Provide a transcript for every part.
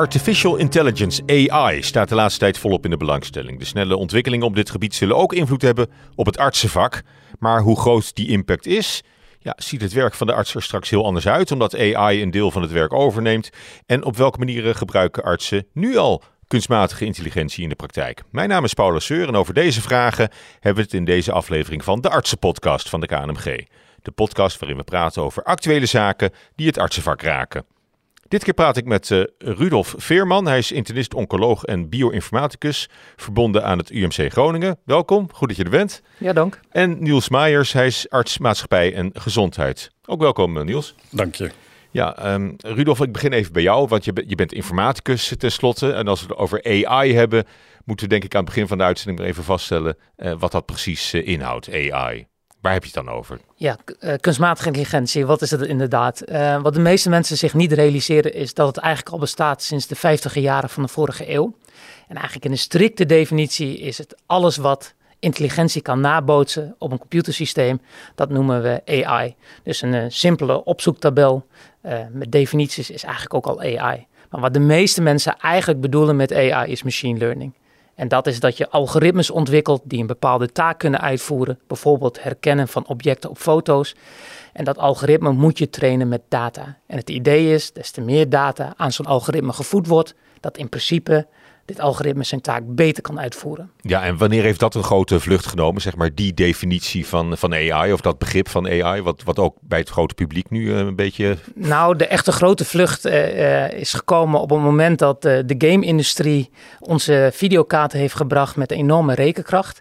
Artificial Intelligence, AI, staat de laatste tijd volop in de belangstelling. De snelle ontwikkelingen op dit gebied zullen ook invloed hebben op het artsenvak. Maar hoe groot die impact is, ja, ziet het werk van de arts er straks heel anders uit, omdat AI een deel van het werk overneemt. En op welke manieren gebruiken artsen nu al kunstmatige intelligentie in de praktijk? Mijn naam is Paula Seur en over deze vragen hebben we het in deze aflevering van de Artsenpodcast van de KNMG. De podcast waarin we praten over actuele zaken die het artsenvak raken. Dit keer praat ik met uh, Rudolf Veerman. Hij is internist, oncoloog en bioinformaticus, verbonden aan het UMC Groningen. Welkom, goed dat je er bent. Ja, dank. En Niels Meijers, hij is arts maatschappij en gezondheid. Ook welkom, eh, Niels. Dank je. Ja, um, Rudolf, ik begin even bij jou, want je, je bent informaticus tenslotte. En als we het over AI hebben, moeten we denk ik aan het begin van de uitzending maar even vaststellen uh, wat dat precies inhoudt, AI. Waar heb je het dan over? Ja, uh, kunstmatige intelligentie, wat is het inderdaad? Wat de meeste mensen zich niet realiseren is dat het eigenlijk al bestaat sinds de 50 jaren van de vorige eeuw. En eigenlijk in een strikte definitie is het alles wat intelligentie kan nabootsen op een computersysteem, dat noemen we AI. Dus een uh, simpele opzoektabel met definities is eigenlijk ook al AI. Maar wat de meeste mensen eigenlijk bedoelen met AI is machine learning. En dat is dat je algoritmes ontwikkelt die een bepaalde taak kunnen uitvoeren, bijvoorbeeld herkennen van objecten op foto's. En dat algoritme moet je trainen met data. En het idee is, des te meer data aan zo'n algoritme gevoed wordt, dat in principe dit algoritme zijn taak beter kan uitvoeren. Ja, en wanneer heeft dat een grote vlucht genomen, zeg maar, die definitie van, van AI of dat begrip van AI, wat, wat ook bij het grote publiek nu uh, een beetje... Nou, de echte grote vlucht uh, is gekomen op het moment dat uh, de game-industrie onze videokaarten heeft gebracht met enorme rekenkracht.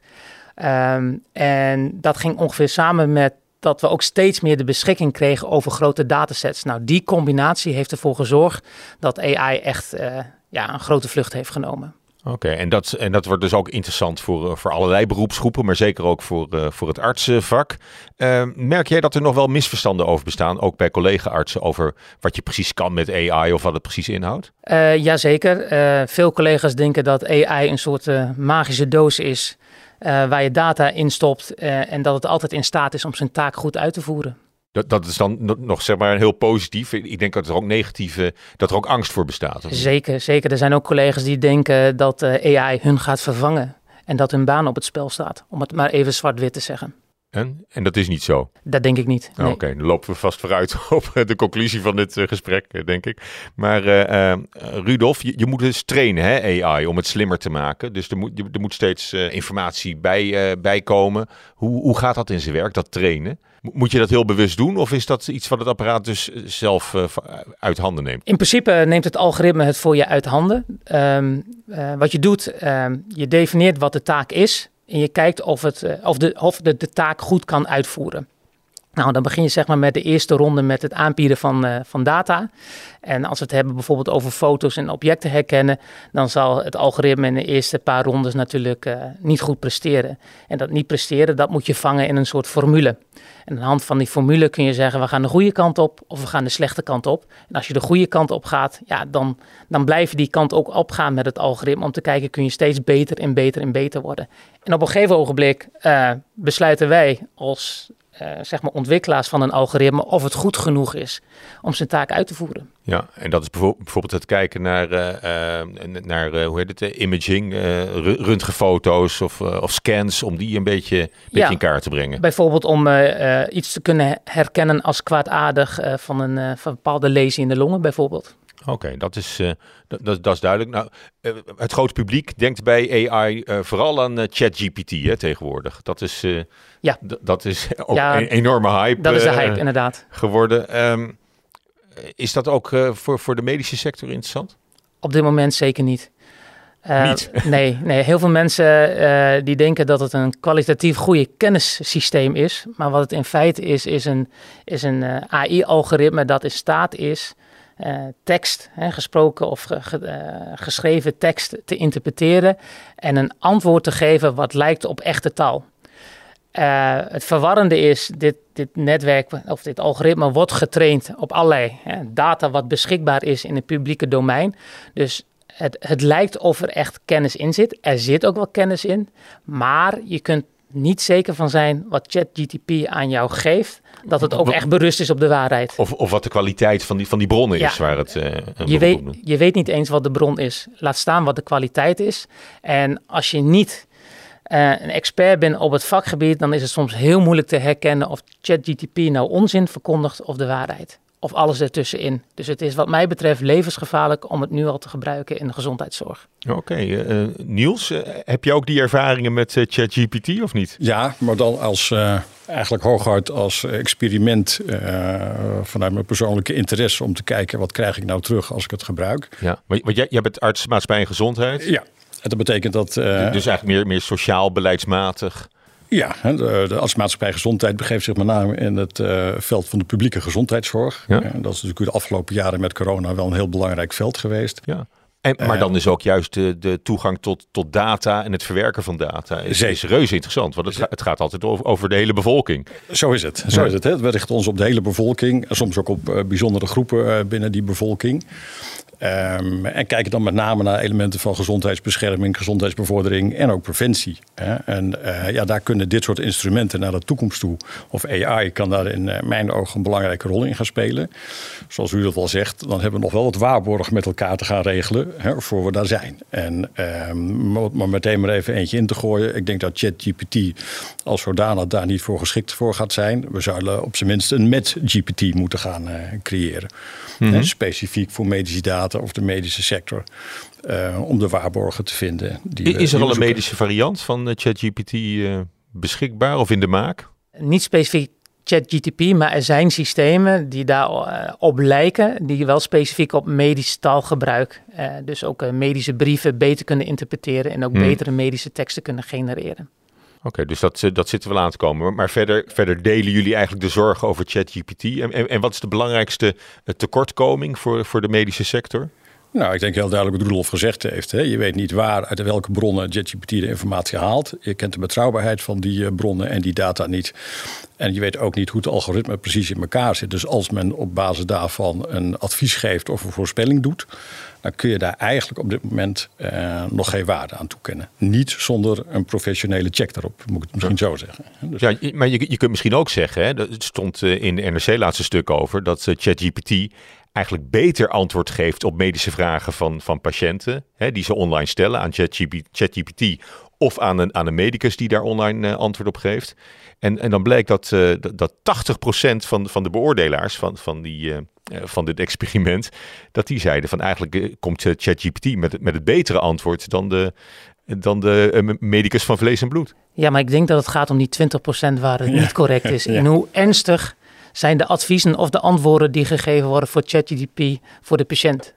Um, en dat ging ongeveer samen met dat we ook steeds meer de beschikking kregen over grote datasets. Nou, die combinatie heeft ervoor gezorgd dat AI echt ja, een grote vlucht heeft genomen. Oké, en, dat, en dat wordt dus ook interessant voor, eh, voor allerlei beroepsgroepen, maar zeker ook voor, uh, voor het artsenvak. Uh, merk jij dat er nog wel misverstanden over bestaan, ook bij collega-artsen, over wat je precies kan met AI of wat het precies inhoudt? Uh, jazeker. Uh, veel collega's denken dat AI een soort magische doos is waar je data in stopt en dat het altijd in staat is om zijn taak goed uit te voeren. Dat, dat is dan nog zeg maar heel positief. Ik denk dat er ook negatieve, dat er ook angst voor bestaat. Zeker, zeker. Er zijn ook collega's die denken dat eh, AI hun gaat vervangen. En dat hun baan op het spel staat. Om het maar even zwart-wit te zeggen. En? En dat is niet zo? Dat denk ik niet. Nee. Oké, dan lopen we vast vooruit op de conclusie van dit uh, gesprek, eh, denk ik. Maar uh, Rudolf, je, je, moet dus trainen, hè, AI, om het slimmer te maken. Dus er moet, er moet steeds informatie bij, bij komen. Hoe, hoe gaat dat in zijn werk, dat trainen? Moet je dat heel bewust doen of is dat iets wat het apparaat dus zelf uh, uit handen neemt? In principe neemt het algoritme het voor je uit handen. Um, uh, wat je doet, um, je definieert wat de taak is en je kijkt of, het, uh, of, de, of de, de taak goed kan uitvoeren. Nou, dan begin je zeg maar met de eerste ronde met het aanbieden van, uh, van data. En als we het hebben bijvoorbeeld over foto's en objecten herkennen, dan zal het algoritme in de eerste paar rondes natuurlijk uh, niet goed presteren. En dat niet presteren, dat moet je vangen in een soort formule. En aan de hand van die formule kun je zeggen, we gaan de goede kant op of we gaan de slechte kant op. En als je de goede kant op gaat, ja, dan, dan blijf je die kant ook opgaan met het algoritme om te kijken, kun je steeds beter en beter en beter worden. En op een gegeven ogenblik uh, besluiten wij als uh, zeg maar ontwikkelaars van een algoritme of het goed genoeg is om zijn taak uit te voeren. Ja, en dat is bijvoorbeeld het kijken naar, uh, uh, naar hoe heet het, imaging, röntgenfoto's of, of scans, om die een beetje, een beetje ja, in kaart te brengen. Bijvoorbeeld om iets te kunnen herkennen als kwaadaardig van, een, van een bepaalde lezing in de longen bijvoorbeeld. Oké, okay, dat, is, uh, dat, dat is duidelijk. Nou, uh, het grote publiek denkt bij AI uh, vooral aan ChatGPT hè, tegenwoordig. Dat is, ja. dat is ook ja, een enorme hype. Dat is de hype, inderdaad. Geworden. Um, is dat ook voor, voor de medische sector interessant? Op dit moment zeker niet. niet? nee, nee, heel veel mensen die denken dat het een kwalitatief goede kennissysteem is. Maar wat het in feite is, is een, is een AI-algoritme dat in staat is uh, tekst, hè, gesproken of uh, geschreven tekst te interpreteren en een antwoord te geven wat lijkt op echte taal. Uh, het verwarrende is, dit, dit netwerk of dit algoritme wordt getraind op allerlei hè, data wat beschikbaar is in het publieke domein. Dus het, het lijkt of er echt kennis in zit. Er zit ook wel kennis in. Maar je kunt niet zeker van zijn wat ChatGTP aan jou geeft, dat het ook echt berust is op de waarheid. Of, of wat de kwaliteit van die, van die bronnen is waar het. Uh, je, weet, je weet niet eens wat de bron is. Laat staan wat de kwaliteit is. En als je niet uh, een expert bent op het vakgebied, dan is het soms heel moeilijk te herkennen of ChatGTP nou onzin verkondigt of de waarheid of alles ertussenin. Dus het is wat mij betreft levensgevaarlijk om het nu al te gebruiken in de gezondheidszorg. Oké, eh, Niels, uh, heb je ook die ervaringen met uh, ChatGPT of niet? Ja, maar dan als eigenlijk hooguit als experiment vanuit mijn persoonlijke interesse om te kijken wat krijg ik nou terug als ik het gebruik. Ja, want jij, jij bent arts maatschappij en gezondheid. Ja, en dat betekent dat. dus eigenlijk meer, meer sociaal beleidsmatig. Ja, de, de artsmaatschappij gezondheid begeeft zich met name in het uh, veld van de publieke gezondheidszorg. Ja. Dat is natuurlijk de afgelopen jaren met corona wel een heel belangrijk veld geweest. Ja. En, maar dan is ook juist de, de toegang tot, tot data en het verwerken van data is, is reuze interessant. Want het, het gaat altijd over, over, de hele bevolking. Zo is het. Zo is het hè. We richten ons op de hele bevolking. En soms ook op uh, bijzondere groepen uh, binnen die bevolking. Um, en kijken dan met name naar elementen van gezondheidsbescherming, gezondheidsbevordering en ook preventie. Hè. En ja, daar kunnen dit soort instrumenten naar de toekomst toe, of AI kan daar in mijn ogen een belangrijke rol in gaan spelen. Zoals u dat al zegt, dan hebben we nog wel wat waarborg met elkaar te gaan regelen, hè, voor we daar zijn. En um, maar meteen maar even eentje in te gooien. Ik denk dat ChatGPT als zodanig daar niet voor geschikt voor gaat zijn. We zouden op zijn minst een met GPT moeten gaan uh, creëren. Mm -hmm. specifiek voor medische data of de medische sector. Uh, om de waarborgen te vinden. Die is er al een medische variant van ChatGPT uh, beschikbaar of in de maak? Niet specifiek ChatGTP, maar er zijn systemen die daarop uh, op lijken, die wel specifiek op medisch taalgebruik, dus ook medische brieven beter kunnen interpreteren en ook hmm. betere medische teksten kunnen genereren. Oké, okay, dus dat, dat zit er wel aan te komen. Maar verder, verder delen jullie eigenlijk de zorgen over ChatGPT. En, en, en wat is de belangrijkste tekortkoming voor, voor de medische sector? Nou, ik denk heel duidelijk wat Rudolf gezegd heeft. Hè. Je weet niet waar, uit welke bronnen ChatGPT de informatie haalt. Je kent de betrouwbaarheid van die bronnen en die data niet. En je weet ook niet hoe het algoritme precies in elkaar zit. Dus als men op basis daarvan een advies geeft of een voorspelling doet, dan kun je daar eigenlijk op dit moment uh, nog geen waarde aan toekennen. Niet zonder een professionele check daarop, moet ik het misschien zo zeggen. Dus... Ja, maar je, je kunt misschien ook zeggen, hè, het stond in de NRC laatste stuk over, dat ChatGPT eigenlijk beter antwoord geeft op medische vragen van, van patiënten, hè, die ze online stellen aan ChatGPT of aan een, aan een medicus die daar online uh, antwoord op geeft. En, en dan blijkt dat, uh, dat 80% van, van de beoordelaars van, van, die, van dit experiment, dat die zeiden van eigenlijk komt ChatGPT met, met het betere antwoord dan de, dan de medicus van vlees en bloed. Ja, maar ik denk dat het gaat om die 20% waar het ja. niet correct is. Ja. En hoe ernstig zijn de adviezen of de antwoorden die gegeven worden voor ChatGPT voor de patiënt?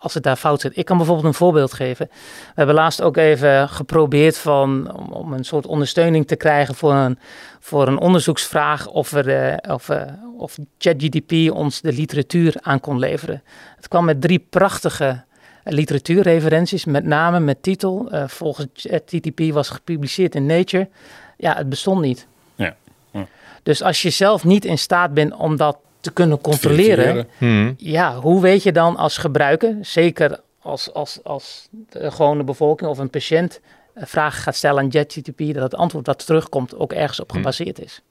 Als het daar fout zit. Ik kan bijvoorbeeld een voorbeeld geven. We hebben laatst ook even geprobeerd van, om, om een soort ondersteuning te krijgen voor een, voor een onderzoeksvraag of, er, uh, of, uh, of ChatGDP ons de literatuur aan kon leveren. Het kwam met drie prachtige literatuurreferenties, met name met titel. Uh, volgens ChatGDP was gepubliceerd in Nature. Ja, het bestond niet. Ja. ja. Dus als je zelf niet in staat bent om dat te kunnen controleren. Hmm. Ja, hoe weet je dan als gebruiker, zeker als, als, als de gewone bevolking of een patiënt een vraag gaat stellen aan JetGTP, dat het antwoord dat terugkomt ook ergens op gebaseerd is.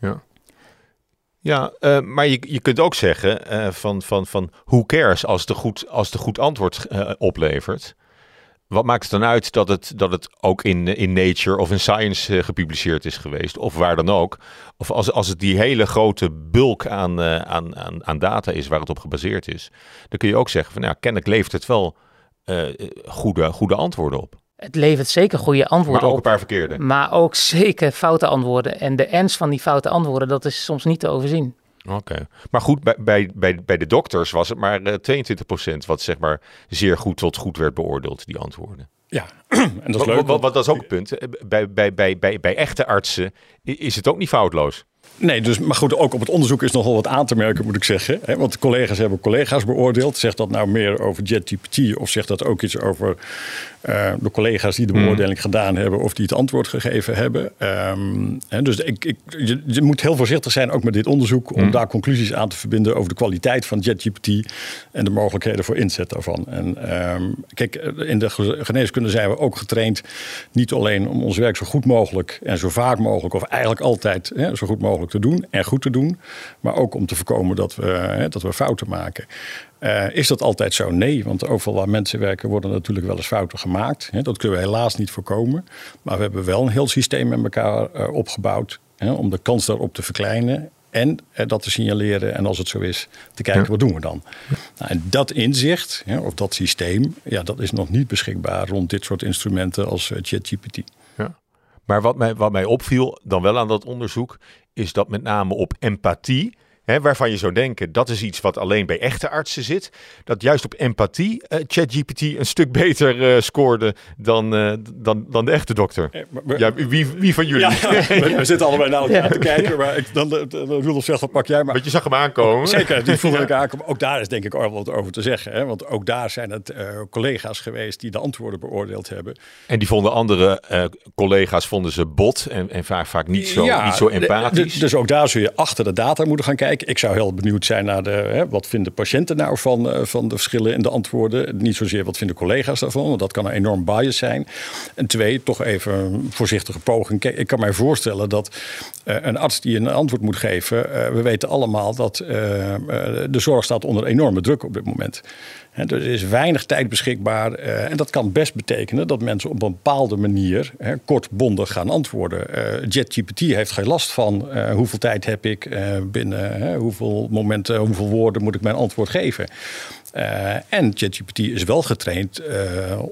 Ja. Ja, uh, maar je, je kunt ook zeggen uh, van, van, van who cares als het goed, als het goed antwoord uh, oplevert. Wat maakt het dan uit dat het, dat het ook in, in Nature of in Science uh, gepubliceerd is geweest, of waar dan ook? Of als, als het die hele grote bulk aan, uh, aan, aan, aan data is waar het op gebaseerd is, dan kun je ook zeggen van ja, kennelijk levert het wel uh, goede, goede antwoorden op. Het levert zeker goede antwoorden maar ook op. een paar verkeerde. Maar ook zeker foute antwoorden. En de ernst van die foute antwoorden, dat is soms niet te overzien. Oké, okay. maar goed, bij, bij, bij, bij de dokters was het maar uh, 22% wat zeg maar zeer goed tot goed werd beoordeeld, die antwoorden. Ja, en dat is leuk. Wat, wat, dat is ook een punt. Bij, bij, bij, bij, bij echte artsen is het ook niet foutloos. Nee, dus, maar goed, ook op het onderzoek is nogal wat aan te merken, moet ik zeggen. Hè? Want collega's hebben collega's beoordeeld. Zegt dat nou meer over JetGPT of zegt dat ook iets over uh, de collega's die de beoordeling gedaan hebben of die het antwoord gegeven hebben? Um, hè, dus ik, ik, je, je, moet heel voorzichtig zijn, ook met dit onderzoek, om daar conclusies aan te verbinden over de kwaliteit van JetGPT en de mogelijkheden voor inzet daarvan. En um, kijk, in de geneeskunde zijn we ook getraind niet alleen om ons werk zo goed mogelijk en zo vaak mogelijk, of eigenlijk altijd hè, zo goed mogelijk te doen en goed te doen, maar ook om te voorkomen dat we, hè, dat we fouten maken. Uh, is dat altijd zo? Nee, want overal waar mensen werken worden natuurlijk wel eens fouten gemaakt. Hè, dat kunnen we helaas niet voorkomen. Maar we hebben wel een heel systeem met elkaar uh, opgebouwd hè, om de kans daarop te verkleinen. En uh, dat te signaleren en als het zo is, te kijken ja. wat doen we dan. Nou, en dat inzicht, hè, of dat systeem, ja, dat is nog niet beschikbaar rond dit soort instrumenten als ChatGPT. Ja. Maar wat mij, wat mij opviel dan wel aan dat onderzoek, is dat met name op empathie Hè, waarvan je zou denken dat is iets wat alleen bij echte artsen zit. Dat juist op empathie uh, ChatGPT een stuk beter uh, scoorde dan, uh, dan, dan de echte dokter. Eh, maar, ja, wie, wie van jullie? Ja, we, we, zitten allebei naar elkaar ja. te kijken. Maar ik, dan, dan, dan Rudolf zegt, wat pak jij maar. Want je zag hem aankomen. Zeker, die voelde ik aankomen. Ook daar is denk ik ook wat over te zeggen. Hè? Want ook daar zijn het collega's geweest die de antwoorden beoordeeld hebben. En die vonden andere collega's vonden ze bot en, en vaak, vaak niet, zo, niet zo empathisch. Dus ook daar zul je achter de data moeten gaan kijken. Ik zou heel benieuwd zijn naar de, hè, wat vinden patiënten nou van, uh, van de verschillen in de antwoorden. Niet zozeer wat vinden collega's daarvan, want dat kan een enorm bias zijn. En twee, toch even een voorzichtige poging. Ik kan mij voorstellen dat uh, een arts die een antwoord moet geven, uh, we weten allemaal dat de zorg staat onder enorme druk op dit moment. He, er is weinig tijd beschikbaar. Uh, en dat kan best betekenen dat mensen op een bepaalde manier kortbondig gaan antwoorden. Uh, JetGPT heeft geen last van uh, hoeveel tijd heb ik binnen hoeveel momenten, hoeveel woorden moet ik mijn antwoord geven. en JetGPT is wel getraind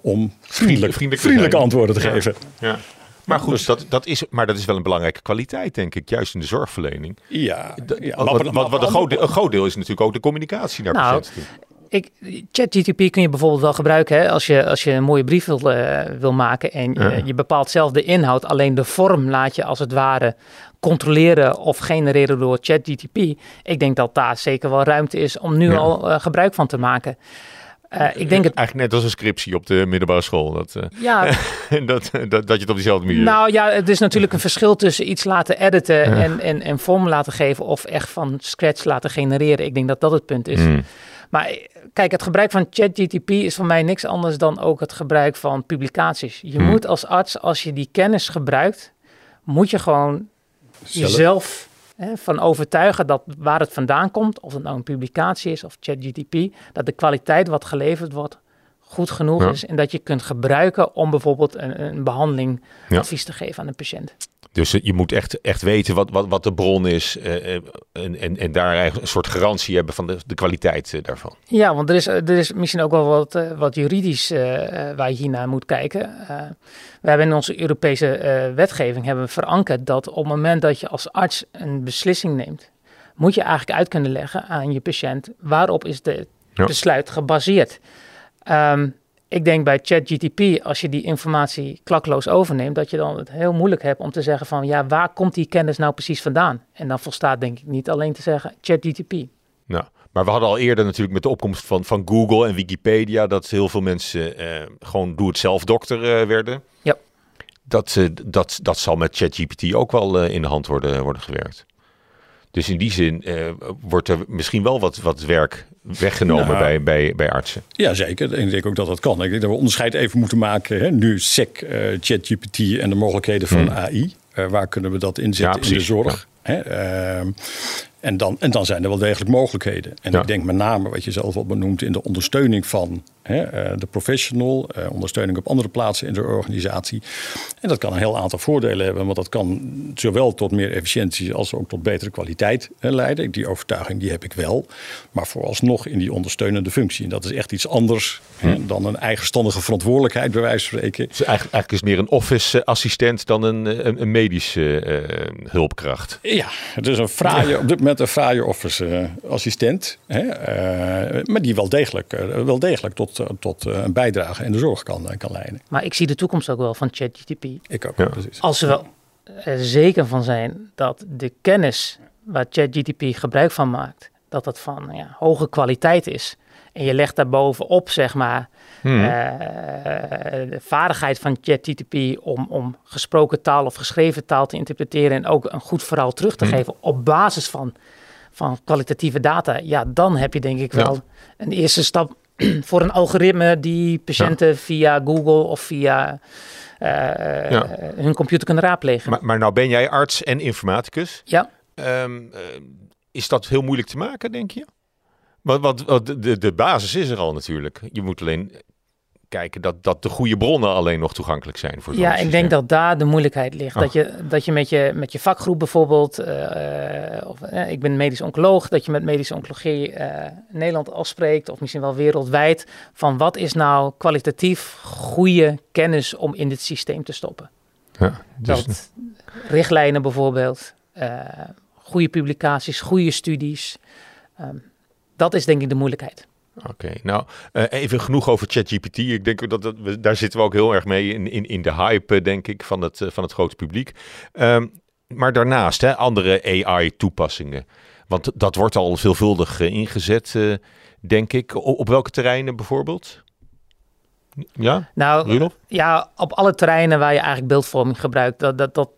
om vriendelijk, vriendelijk, vriendelijke antwoorden te ja. geven. Ja. Maar goed, dus, dat, dat is, maar dat is wel een belangrijke kwaliteit, denk ik, juist in de zorgverlening. Ja, ja wat, wat, wat een, groot deel, een groot deel is natuurlijk ook de communicatie naar nou, ik, ChatGTP kun je bijvoorbeeld wel gebruiken hè, als, je, als je een mooie brief wil, uh, wil maken en ja. je, je bepaalt zelf de inhoud, alleen de vorm laat je als het ware controleren of genereren door ChatGTP. Ik denk dat daar zeker wel ruimte is om nu ja. al uh, gebruik van te maken. Uh, ik denk het... Eigenlijk net als een scriptie op de middelbare school. Dat, uh, ja. dat, dat, dat je het op diezelfde manier... Nou ja, het is natuurlijk een verschil tussen iets laten editen ja. en, en, en vorm laten geven... of echt van scratch laten genereren. Ik denk dat dat het punt is. Mm. Maar kijk, het gebruik van ChatGTP is voor mij niks anders dan ook het gebruik van publicaties. Je hmm. moet als arts, als je die kennis gebruikt, moet je gewoon Zelf. jezelf hè, van overtuigen dat waar het vandaan komt, of het nou een publicatie is of ChatGTP, dat de kwaliteit wat geleverd wordt goed genoeg ja. is en dat je kunt gebruiken om bijvoorbeeld een, een behandeling ja. advies te geven aan een patiënt. Dus je moet echt, echt weten wat, wat, wat de bron is uh, en, en, en daar eigenlijk een soort garantie hebben van de, de kwaliteit uh, daarvan. Ja, want er is, er is misschien ook wel wat, uh, wat juridisch waar je hiernaar moet kijken. we hebben in onze Europese wetgeving hebben we verankerd dat op het moment dat je als arts een beslissing neemt, moet je eigenlijk uit kunnen leggen aan je patiënt waarop is de ja. besluit gebaseerd. Um, ik denk bij ChatGTP, als je die informatie klakloos overneemt, dat je dan het heel moeilijk hebt om te zeggen van ja, waar komt die kennis nou precies vandaan? En dan volstaat denk ik niet alleen te zeggen ChatGTP. Nou, maar we hadden al eerder natuurlijk met de opkomst van, van Google en Wikipedia dat heel veel mensen eh, gewoon doe-het-zelf dokter eh, werden. Ja. Dat, uh, dat, dat zal met ChatGPT ook wel in de hand worden, worden gewerkt. Dus in die zin uh, wordt er misschien wel wat, wat werk weggenomen nou, bij, bij, bij artsen. Ja, zeker. Ik denk ook dat dat kan. Ik denk dat we onderscheid even moeten maken. Hè? Nu SEC, uh, ChatGPT en de mogelijkheden van hmm. AI. Uh, waar kunnen we dat inzetten ja, in de zorg? Ja. Hè? En dan, en dan zijn er wel degelijk mogelijkheden. En ja. ik denk met name wat je zelf al benoemt in de ondersteuning van hè, de professional, uh, ondersteuning op andere plaatsen in de organisatie. En dat kan een heel aantal voordelen hebben, want dat kan zowel tot meer efficiëntie als ook tot betere kwaliteit hè, leiden. Die overtuiging die heb ik wel. Maar vooralsnog in die ondersteunende functie. En dat is echt iets anders hm. hè, dan een eigenstandige verantwoordelijkheid, bij wijze van spreken. Dus eigenlijk, eigenlijk is het meer een office-assistent dan een, een, een medische uh, hulpkracht. Ja, het is een fraaie, op dit moment een fraaie office-assistent. Uh, maar die wel degelijk, wel degelijk tot tot een bijdrage in de zorg kan, kan leiden. Maar ik zie de toekomst ook wel van ChatGTP. Ik ook, ja. precies. Als we er zeker van zijn dat de kennis waar ChatGTP gebruik van maakt, dat dat van ja, hoge kwaliteit is. En je legt daarbovenop, zeg maar, Hmm. eh, de vaardigheid van ChatGTP om, om gesproken taal of geschreven taal te interpreteren en ook een goed verhaal terug te Hmm. geven op basis van, van kwalitatieve data. Ja, dan heb je denk ik wel Ja. een eerste stap voor een algoritme die patiënten via Google of via eh, Ja. hun computer kunnen raadplegen. Maar, maar nou ben jij arts en informaticus. ja. Ehm, eh, is dat heel moeilijk te maken, denk je? Want de, de basis is er al natuurlijk. Je moet alleen kijken dat, dat de goede bronnen alleen nog toegankelijk zijn voor Ja, ik denk dat daar de moeilijkheid ligt. Oh. Dat je, dat je met je met je vakgroep bijvoorbeeld, eh, of, eh, ik ben medisch oncoloog, dat je met medische oncologie eh, Nederland afspreekt, of misschien wel wereldwijd, van wat is nou kwalitatief goede kennis om in dit systeem te stoppen. Ja, dus, dat richtlijnen bijvoorbeeld, eh, goede publicaties, goede studies. Ehm, dat is denk ik de moeilijkheid. Oké, nou eh, even genoeg over ChatGPT. Ik denk dat, dat we, daar zitten we ook heel erg mee in, in, in de hype, eh, denk ik, van het, eh, van het grote publiek. Ehm, maar daarnaast, hè, andere AI-toepassingen. Want dat wordt al veelvuldig ingezet, denk ik. Op, op welke terreinen bijvoorbeeld? Ja, Nou, Rudolf? Ja, op alle terreinen waar je eigenlijk beeldvorming gebruikt, dat, dat, dat,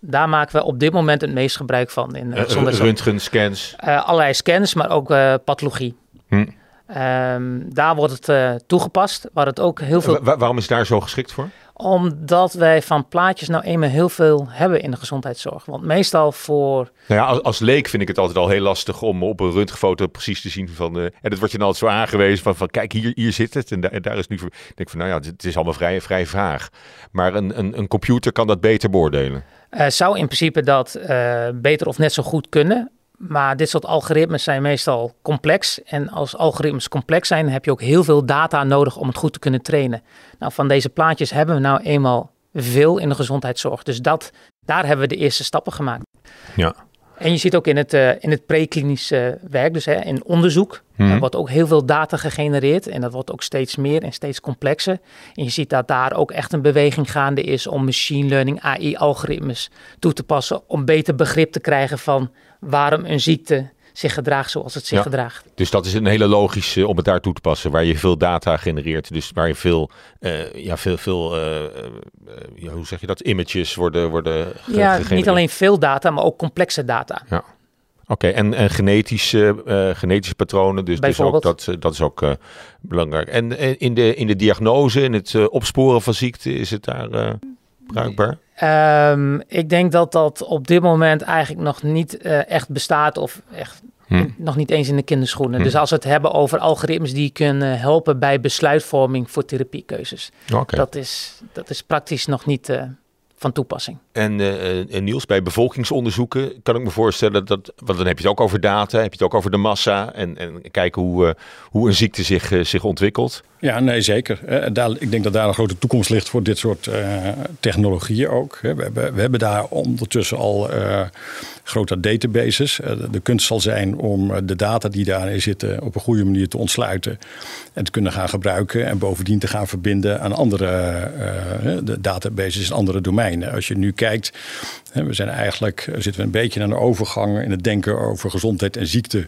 daar maken we op dit moment het meest gebruik van in gezondheidszorg. röntgenscans. Eh, allerlei scans, maar ook pathologie. Hm. Ehm, daar wordt het eh, toegepast, waar het ook heel veel... Wa- wa- waarom is daar zo geschikt voor? Omdat wij van plaatjes nou eenmaal heel veel hebben in de gezondheidszorg. Want meestal voor... Nou ja, als, als leek vind ik het altijd al heel lastig om op een röntgenfoto precies te zien van... eh, en dat wordt je dan altijd zo aangewezen van, van kijk, hier, hier zit het. En, da- en daar is nu... voor- Ik denk van, nou ja, het, is allemaal vrij, vrij vaag. Maar een, een, een computer kan dat beter beoordelen. eh, zou in principe dat beter of net zo goed kunnen. Maar dit soort algoritmes zijn meestal complex. En als algoritmes complex zijn, heb je ook heel veel data nodig om het goed te kunnen trainen. Nou, van deze plaatjes hebben we nou eenmaal veel in de gezondheidszorg. Dus dat, daar hebben we de eerste stappen gemaakt. Ja. En je ziet ook in het, eh, in het preklinische werk, dus hè, in onderzoek, er wordt ook heel veel data gegenereerd. En dat wordt ook steeds meer en steeds complexer. En je ziet dat daar ook echt een beweging gaande is om machine learning, AI-algoritmes toe te passen. Om beter begrip te krijgen van waarom een ziekte zich gedraagt zoals het zich Ja. gedraagt. Dus dat is een hele logische om het daar toe te passen, waar je veel data genereert. Dus waar je veel, eh, ja, veel, veel eh, eh, ja, hoe zeg je dat, images worden, worden ge- Ja, niet alleen veel data, maar ook complexe data. Oké, en, en genetische, genetische patronen, dus, dus ook, dat, dat is ook belangrijk. En in, de, in de diagnose, in het opsporen van ziekte, is het daar bruikbaar? Ehm, ik denk dat dat op dit moment eigenlijk nog niet eh, echt bestaat of echt Hm. nog niet eens in de kinderschoenen. Hm. Dus als we het hebben over algoritmes die kunnen helpen bij besluitvorming voor therapiekeuzes. Dat, is, dat is praktisch nog niet eh, van toepassing. En, eh, en Niels, bij bevolkingsonderzoeken kan ik me voorstellen dat, want dan heb je het ook over data, heb je het ook over de massa en, en kijken hoe, eh, hoe een ziekte zich, eh, zich ontwikkelt. Ja, nee, zeker. Eh, daar, ik denk dat daar een grote toekomst ligt voor dit soort eh, technologieën ook. hè. We hebben, we hebben daar ondertussen al eh, grote databases. Eh, de, kunst zal zijn om eh, de data die daarin zitten op een goede manier te ontsluiten en te kunnen gaan gebruiken en bovendien te gaan verbinden aan andere eh, de databases in andere domeinen. Als je nu kijkt, we zijn eigenlijk eh, zitten we een beetje aan de overgang in het denken over gezondheid en ziekte.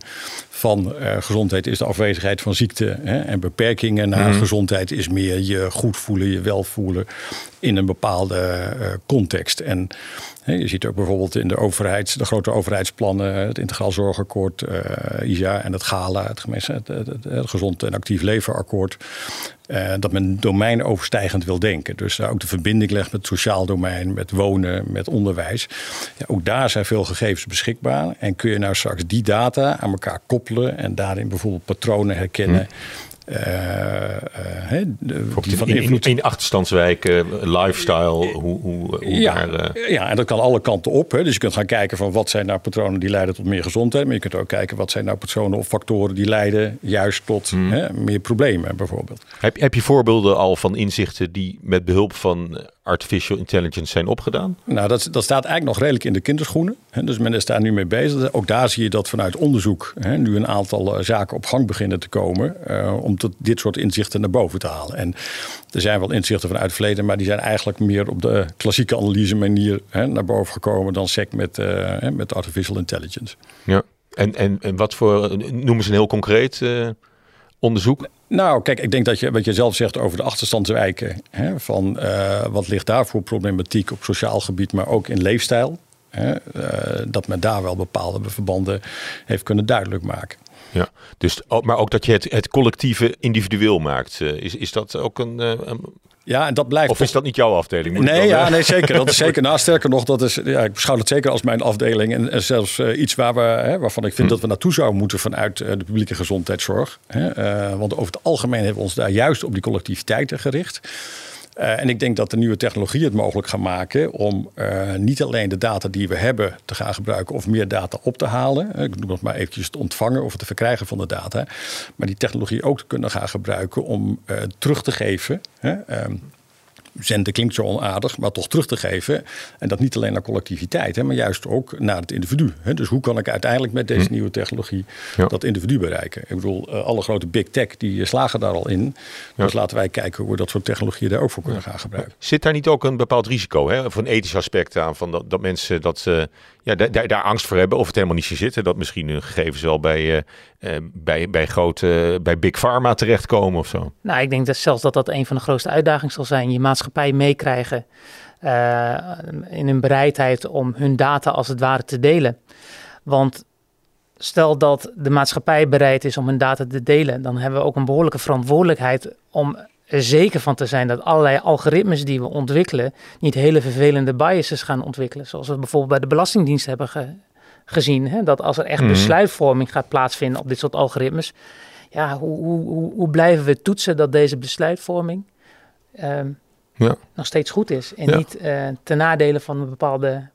Van eh, gezondheid is de afwezigheid van ziekte hè, en beperkingen naar gezondheid is meer je goed voelen, je welvoelen in een bepaalde eh, context. En hè, je ziet ook bijvoorbeeld in de overheid, de grote overheidsplannen, het Integraal Zorgakkoord, ISA en het GALA, het, gemeens- het, het, het- het Gezond en Actief Levenakkoord, eh, dat men domeinoverstijgend wil denken. Dus ook de verbinding legt met het sociaal domein, met wonen, met onderwijs. Ja, ook daar zijn veel gegevens beschikbaar. En kun je nou straks die data aan elkaar koppelen en daarin bijvoorbeeld patronen herkennen. eh, eh, hè, de- die van in, in, invloed in achterstandswijken, lifestyle, hoe, hoe, hoe ja, daar... eh, ja, en dat kan alle kanten op. Hè. Dus je kunt gaan kijken van wat zijn nou patronen die leiden tot meer gezondheid. Maar je kunt ook kijken wat zijn nou patronen of factoren die leiden juist tot Hmm. hè, meer problemen bijvoorbeeld. Heb, heb je voorbeelden al van inzichten die met behulp van artificial intelligence zijn opgedaan? Nou, dat, dat staat eigenlijk nog redelijk in de kinderschoenen. Hè, dus men is daar nu mee bezig. Ook daar zie je dat vanuit onderzoek hè, nu een aantal uh, zaken op gang beginnen te komen. Uh, om tot dit soort inzichten naar boven te halen. En er zijn wel inzichten vanuit het verleden, maar die zijn eigenlijk meer op de klassieke analyse manier hè, naar boven gekomen dan SEC met, uh, met artificial intelligence. Ja, en, en, en wat voor, noemen ze een heel concreet onderzoek? Nou, kijk, ik denk dat je wat je zelf zegt over de achterstandswijken. Hè, van uh, wat ligt daar voor problematiek op sociaal gebied, maar ook in leefstijl. Hè, uh, dat men daar wel bepaalde verbanden heeft kunnen duidelijk maken. Ja, dus, maar ook dat je het, het collectieve individueel maakt. Uh, is, is dat ook een, een ja, en dat blijft. Of is dat niet jouw afdeling? Moet nee, ja, nee, zeker. Dat is zeker. Nou, sterker nog, dat is, ja, ik beschouw het zeker als mijn afdeling. En, en zelfs uh, iets waar we, hè, waarvan ik vind hm. dat we naartoe zouden moeten vanuit uh, de publieke gezondheidszorg. Hè, uh, want over het algemeen hebben we ons daar juist op die collectiviteiten gericht. Uh, en ik denk dat de nieuwe technologie het mogelijk gaat maken om uh, niet alleen de data die we hebben te gaan gebruiken of meer data op te halen. Ik noem het maar eventjes te ontvangen of te verkrijgen van de data. Maar die technologie ook te kunnen gaan gebruiken om terug te geven. Um, zenden klinkt zo onaardig, maar toch terug te geven. En dat niet alleen naar collectiviteit, hè, maar juist ook naar het individu. Hè. Dus hoe kan ik uiteindelijk met deze hm. nieuwe technologie ja. dat individu bereiken? Ik bedoel, uh, alle grote big tech die slagen daar al in. Ja. Dus laten wij kijken hoe we dat soort technologieën daar ook voor kunnen gaan gebruiken. Zit daar niet ook een bepaald risico, hè, of een ethisch aspect aan, van dat, dat mensen dat, uh, ja, daar, daar angst voor hebben of het helemaal niet zo zitten? Dat misschien hun gegevens wel bij, uh, bij, bij grote, bij big pharma terechtkomen of zo? Nou, ik denk dat zelfs dat dat een van de grootste uitdagingen zal zijn. Je maatschappij meekrijgen uh, in hun bereidheid om hun data als het ware te delen. Want stel dat de maatschappij bereid is om hun data te delen, dan hebben we ook een behoorlijke verantwoordelijkheid om er zeker van te zijn dat allerlei algoritmes die we ontwikkelen niet hele vervelende biases gaan ontwikkelen. Zoals we bijvoorbeeld bij de Belastingdienst hebben ge gezien. Hè? Dat als er echt mm-hmm. besluitvorming gaat plaatsvinden op dit soort algoritmes, ja, hoe, hoe, hoe blijven we toetsen dat deze besluitvorming um, ja. nog steeds goed is en ja. niet uh, ten nadele van een bepaalde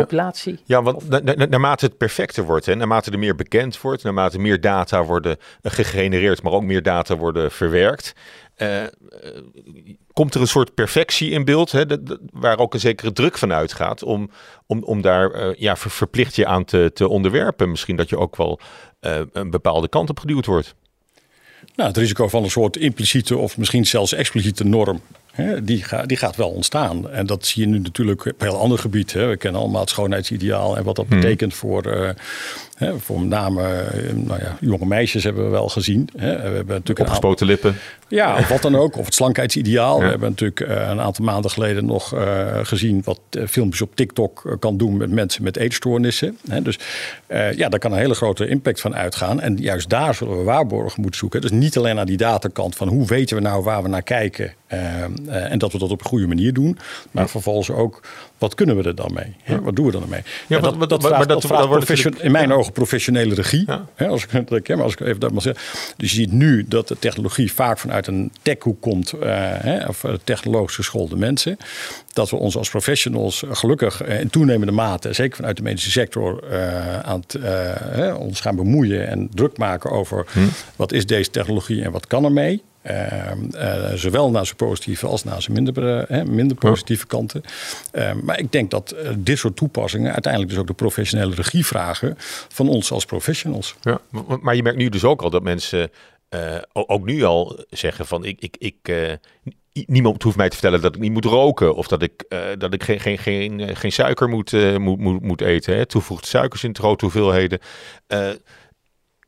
populatie. Ja, want na, na, naarmate het perfecter wordt, hè, naarmate er meer bekend wordt, naarmate meer data worden gegenereerd, maar ook meer data worden verwerkt, uh, uh, komt er een soort perfectie in beeld, hè, de, de, waar ook een zekere druk van uitgaat om, om, om daar uh, ja, ver, verplicht je aan te, te onderwerpen. Misschien dat je ook wel een bepaalde kant op geduwd wordt. Nou, het risico van een soort impliciete of misschien zelfs expliciete norm Hè, die, ga, die, gaat wel ontstaan. En dat zie je nu natuurlijk op een heel ander gebied. Hè. We kennen allemaal het schoonheidsideaal en wat dat hmm. betekent voor, uh, hè, voor met name uh, nou ja, jonge meisjes hebben we wel gezien. Hè. We hebben natuurlijk Opgespoten lippen. Ja, of wat dan ook. Of het slankheids'ideaal. Ja. We hebben natuurlijk uh, een aantal maanden geleden nog gezien wat filmpjes op TikTok kan doen met mensen met eetstoornissen. Hè. Dus ja, daar kan een hele grote impact van uitgaan. En juist daar zullen we waarborgen moeten zoeken. Dus niet alleen naar die datakant van hoe weten we nou waar we naar kijken. Uh, en dat we dat op een goede manier doen. Maar vervolgens ook, wat kunnen we er dan mee? Ja. Wat doen we dan mee? Ja, dat, dat, dat, vraagt, maar dat, dat vraagt profession, in mijn ogen professionele regie. Hè, als, ik, maar als ik even dat maar zeg. Dus je ziet nu dat de technologie vaak vanuit een techhoek komt. Uh, hè, of technologisch geschoolde mensen. Dat we ons als professionals gelukkig in toenemende mate, zeker vanuit de medische sector, uh, aan het, hè, ons gaan bemoeien en druk maken over hm. wat is deze technologie en wat kan ermee. Uh, uh, zowel naar zijn positieve als naar zijn minder, uh, minder positieve kanten. maar ik denk dat dit soort toepassingen uiteindelijk dus ook de professionele regie vragen van ons als professionals. Ja, maar je merkt nu dus ook al dat mensen ook nu al zeggen van ik, ik, ik niemand hoeft mij te vertellen dat ik niet moet roken of dat ik, uh, dat ik geen, geen, geen, geen suiker moet, moet, moet, moet eten. Hè. Toevoegt suikers in grote hoeveelheden.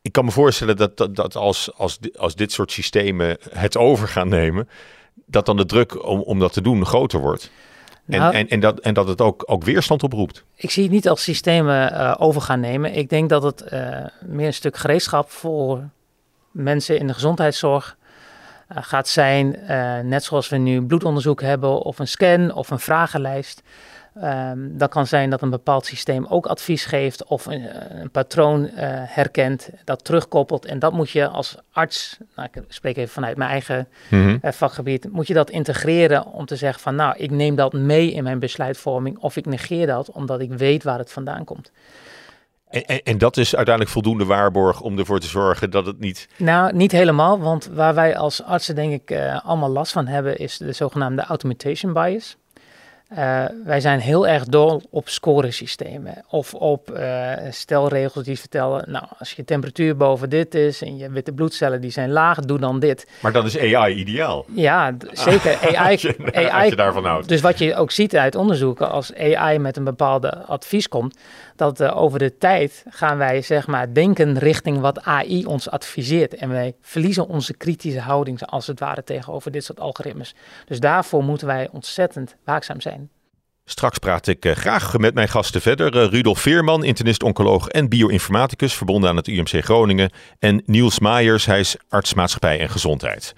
Ik kan me voorstellen dat, dat, dat als, als, als dit soort systemen het over gaan nemen, dat dan de druk om, om dat te doen groter wordt. En, nou, en, en, dat, en dat het ook, ook weerstand oproept. Ik zie het niet als systemen uh, over gaan nemen. Ik denk dat het uh, meer een stuk gereedschap voor mensen in de gezondheidszorg uh, gaat zijn. net zoals we nu bloedonderzoek hebben, of een scan of een vragenlijst. Um, dat kan zijn dat een bepaald systeem ook advies geeft of een, een patroon uh, herkent, dat terugkoppelt. En dat moet je als arts, nou, ik spreek even vanuit mijn eigen mm-hmm. uh, vakgebied, moet je dat integreren om te zeggen van nou, ik neem dat mee in mijn besluitvorming of ik negeer dat omdat ik weet waar het vandaan komt. En, en, en, dat is uiteindelijk voldoende waarborg om ervoor te zorgen dat het niet. Nou, niet helemaal, want waar wij als artsen denk ik uh, allemaal last van hebben, is de zogenaamde automation bias. Uh, wij zijn heel erg dol op scoresystemen of op uh, stelregels die vertellen, nou, als je temperatuur boven dit is en je witte bloedcellen die zijn laag, doe dan dit. Maar dan is AI ideaal. Ja, zeker. AI, als je, AI, als je daarvan houdt. Dus wat je ook ziet uit onderzoeken, als AI met een bepaalde advies komt, dat uh, over de tijd gaan wij zeg maar denken richting wat AI ons adviseert. En wij verliezen onze kritische houding als het ware tegenover dit soort algoritmes. Dus daarvoor moeten wij ontzettend waakzaam zijn. Straks praat ik uh, graag met mijn gasten verder. Uh, Rudolf Veerman, internist-oncoloog en bioinformaticus, verbonden aan het UMC Groningen. En Niels Maaiers, hij is arts maatschappij en gezondheid.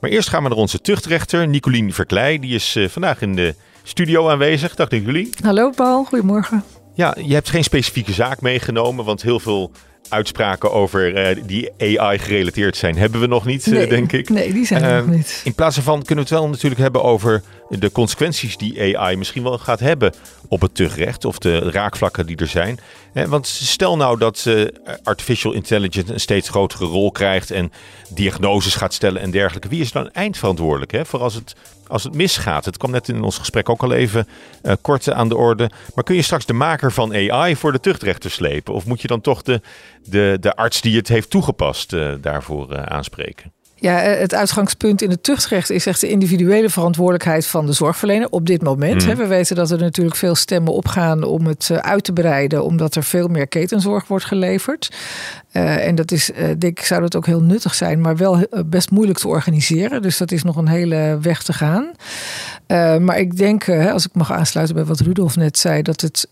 Maar eerst gaan we naar onze tuchtrechter, Nicolien Verkleij. Die is uh, vandaag in de studio aanwezig. Dag Nicolien. Hallo Paul, goedemorgen. Ja, je hebt geen specifieke zaak meegenomen, want heel veel uitspraken over uh, die AI gerelateerd zijn hebben we nog niet, nee, uh, denk ik. Nee, die zijn uh, nog niet. In plaats daarvan kunnen we het wel natuurlijk hebben over de consequenties die AI misschien wel gaat hebben op het tuchtrecht of de raakvlakken die er zijn. want stel nou dat artificial intelligence een steeds grotere rol krijgt en diagnoses gaat stellen en dergelijke. Wie is dan eindverantwoordelijk hè, voor als het als het misgaat. Het kwam net in ons gesprek ook al even uh, kort aan de orde. Maar kun je straks de maker van AI voor de tuchtrechter slepen? Of moet je dan toch de, de, de arts die het heeft toegepast uh, daarvoor aanspreken? Ja, het uitgangspunt in het tuchtrecht is echt de individuele verantwoordelijkheid van de zorgverlener op dit moment. Mm. We weten dat er natuurlijk veel stemmen opgaan om het uit te breiden, omdat er veel meer ketenzorg wordt geleverd. Uh, en dat is, uh, denk ik, zou dat ook heel nuttig zijn, maar wel best moeilijk te organiseren. Dus dat is nog een hele weg te gaan. Maar ik denk, als ik mag aansluiten bij wat Rudolf net zei, dat het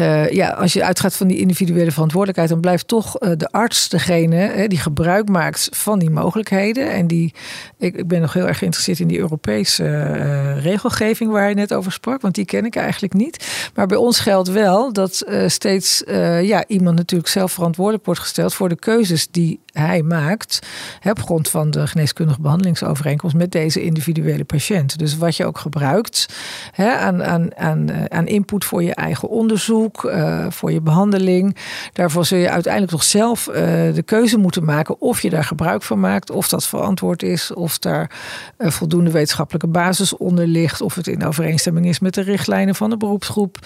uh, ja, als je uitgaat van die individuele verantwoordelijkheid, dan blijft toch uh, de arts degene hè, die gebruik maakt van die mogelijkheden. En die, ik, ik ben nog heel erg geïnteresseerd in die Europese uh, regelgeving waar je net over sprak, want die ken ik eigenlijk niet. Maar bij ons geldt wel dat steeds ja, iemand natuurlijk zelf verantwoordelijk wordt gesteld voor de keuzes die hij maakt hè, op grond van de geneeskundige behandelingsovereenkomst met deze individuele patiënt. Dus wat je ook gebruikt hè, aan, aan, aan input voor je eigen onderzoek, uh, voor je behandeling. Daarvoor zul je uiteindelijk toch zelf uh, de keuze moeten maken of je daar gebruik van maakt, of dat verantwoord is, of daar uh, voldoende wetenschappelijke basis onder ligt, of het in overeenstemming is met de richtlijnen van de beroepsgroep.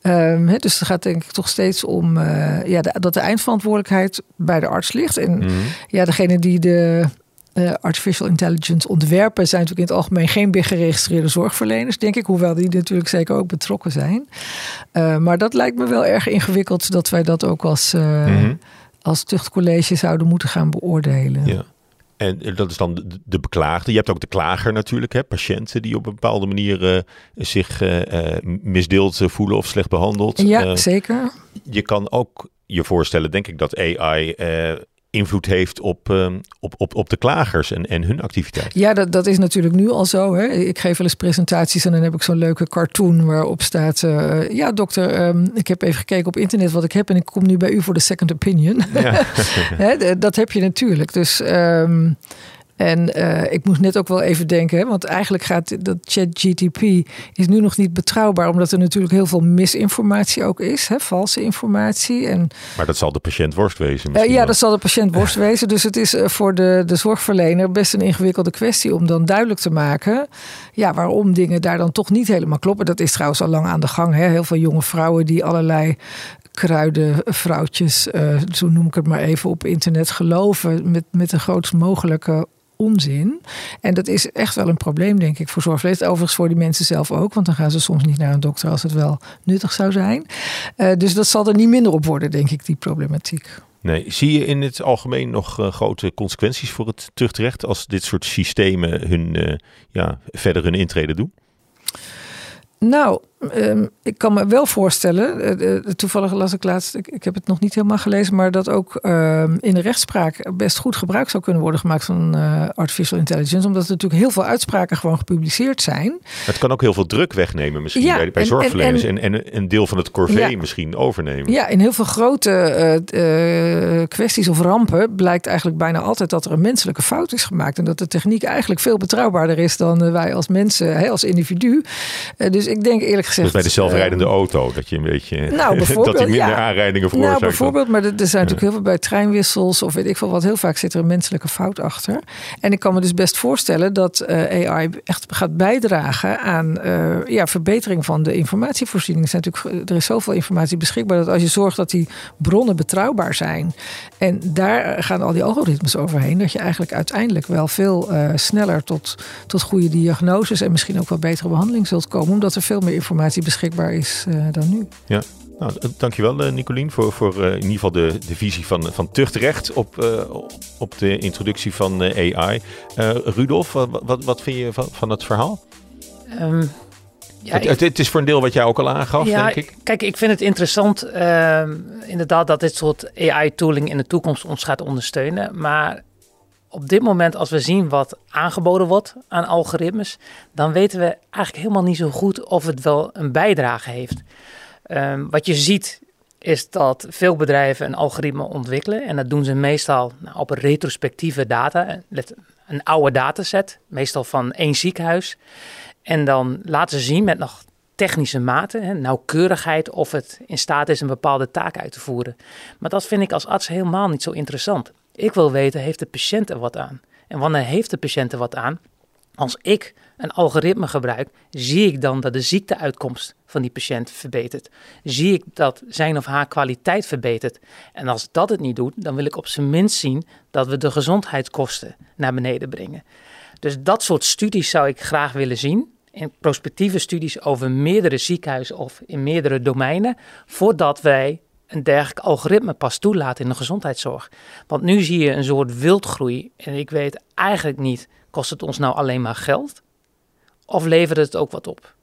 Hè, dus het gaat denk ik toch steeds om ja, de, dat de eindverantwoordelijkheid bij de arts ligt. En mm. ja, degene die de uh, artificial intelligence ontwerpen zijn natuurlijk in het algemeen geen big geregistreerde zorgverleners, denk ik. Hoewel die natuurlijk zeker ook betrokken zijn. Uh, maar dat lijkt me wel erg ingewikkeld dat wij dat ook als, uh, mm-hmm. als tuchtcollege zouden moeten gaan beoordelen. Ja. En dat is dan de, de beklaagde. Je hebt ook de klager natuurlijk, hè? patiënten die op een bepaalde manier zich misdeeld voelen of slecht behandeld. Ja, zeker. Je kan ook je voorstellen, denk ik, dat AI invloed heeft op, uh, op, op, op de klagers en, en hun activiteit. Ja, dat, dat is natuurlijk nu al zo. Hè. Ik geef wel eens presentaties en dan heb ik zo'n leuke cartoon waarop staat... Uh, ja, dokter, um, ik heb even gekeken op internet wat ik heb... en ik kom nu bij u voor de second opinion. Ja. dat heb je natuurlijk. Dus... Um, en uh, ik moest net ook wel even denken, want eigenlijk gaat dat ChatGTP is nu nog niet betrouwbaar, omdat er natuurlijk heel veel misinformatie ook is, hè, valse informatie. En, maar dat zal de patiënt worst wezen. Uh, ja, dat zal de patiënt worst wezen. Dus het is uh, voor de, de zorgverlener best een ingewikkelde kwestie om dan duidelijk te maken ja, waarom dingen daar dan toch niet helemaal kloppen. Dat is trouwens al lang aan de gang. Hè. Heel veel jonge vrouwen die allerlei kruidenvrouwtjes, uh, zo noem ik het maar even, op internet geloven met, met de grootst mogelijke onzin. En dat is echt wel een probleem, denk ik, voor zorgverleners. Overigens voor die mensen zelf ook, want dan gaan ze soms niet naar een dokter als het wel nuttig zou zijn. Uh, dus dat zal er niet minder op worden, denk ik, die problematiek. Nee, zie je in het algemeen nog uh, grote consequenties voor het tuchtrecht als dit soort systemen hun, uh, ja, verder hun intrede doen? Nou, um, ik kan me wel voorstellen, uh, uh, toevallig las ik laatst, ik, ik, heb het nog niet helemaal gelezen, maar dat ook uh, in de rechtspraak best goed gebruik zou kunnen worden gemaakt van eh, artificial intelligence, omdat er natuurlijk heel veel uitspraken gewoon gepubliceerd zijn. Het kan ook heel veel druk wegnemen misschien ja, bij, bij en, zorgverleners en, en, en, een deel van het corvée ja, misschien overnemen. Ja, in heel veel grote eh, kwesties of rampen blijkt eigenlijk bijna altijd dat er een menselijke fout is gemaakt en dat de techniek eigenlijk veel betrouwbaarder is dan wij als mensen, hè, als individu. dus ik denk eerlijk gezegd... Dus bij de zelfrijdende uh, auto, dat je een beetje... Nou, dat die minder ja. aanrijdingen veroorzaakt. Nou, bijvoorbeeld, maar er, er zijn natuurlijk heel veel bij treinwissels... of weet ik veel wat, heel vaak zit er een menselijke fout achter. En ik kan me dus best voorstellen dat uh, AI echt gaat bijdragen... aan uh, ja, verbetering van de informatievoorziening. Er, zijn natuurlijk, er is zoveel informatie beschikbaar... dat als je zorgt dat die bronnen betrouwbaar zijn... en daar gaan al die algoritmes overheen... dat je eigenlijk uiteindelijk wel veel uh, sneller tot, tot goede diagnoses... en misschien ook wel betere behandeling zult komen... omdat er veel meer informatie beschikbaar is uh, dan nu. Ja. Nou, dankjewel uh, Nicolien voor, voor uh, in ieder geval de, de visie van, van tuchtrecht op, uh, op de introductie van AI. Rudolf, wat, wat, wat vind je van, van het verhaal? Um, ja, het, het, het, is voor een deel wat jij ook al aangaf, ja, denk ik. Kijk, ik vind het interessant inderdaad dat dit soort AI-tooling in de toekomst ons gaat ondersteunen. Maar op dit moment, als we zien wat aangeboden wordt aan algoritmes, dan weten we eigenlijk helemaal niet zo goed of het wel een bijdrage heeft. Um, wat je ziet is dat veel bedrijven een algoritme ontwikkelen en dat doen ze meestal nou, op retrospectieve data, een oude dataset, meestal van één ziekenhuis. En dan laten ze zien met nog technische maten, nauwkeurigheid, of het in staat is een bepaalde taak uit te voeren. Maar dat vind ik als arts helemaal niet zo interessant. Ik wil weten, heeft de patiënt er wat aan? En wanneer heeft de patiënt er wat aan? Als ik een algoritme gebruik, zie ik dan dat de ziekteuitkomst van die patiënt verbetert. Zie ik dat zijn of haar kwaliteit verbetert. En als dat het niet doet, dan wil ik op zijn minst zien dat we de gezondheidskosten naar beneden brengen. Dus dat soort studies zou ik graag willen zien. In prospectieve studies over meerdere ziekenhuizen of in meerdere domeinen, voordat wij een dergelijk algoritme pas toelaten in de gezondheidszorg. Want nu zie je een soort wildgroei en ik weet eigenlijk niet, kost het ons nou alleen maar geld? Of levert het ook wat op?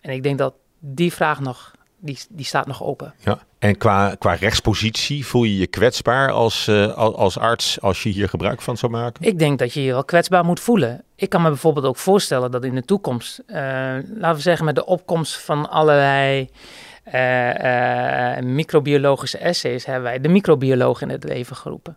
En ik denk dat die vraag nog, die, die staat nog open. Ja, en qua, qua rechtspositie voel je je kwetsbaar als, uh, als arts als je hier gebruik van zou maken? Ik denk dat je je wel kwetsbaar moet voelen. Ik kan me bijvoorbeeld ook voorstellen dat in de toekomst, uh, laten we zeggen met de opkomst van allerlei uh, microbiologische essays, hebben wij de microbioloog in het leven geroepen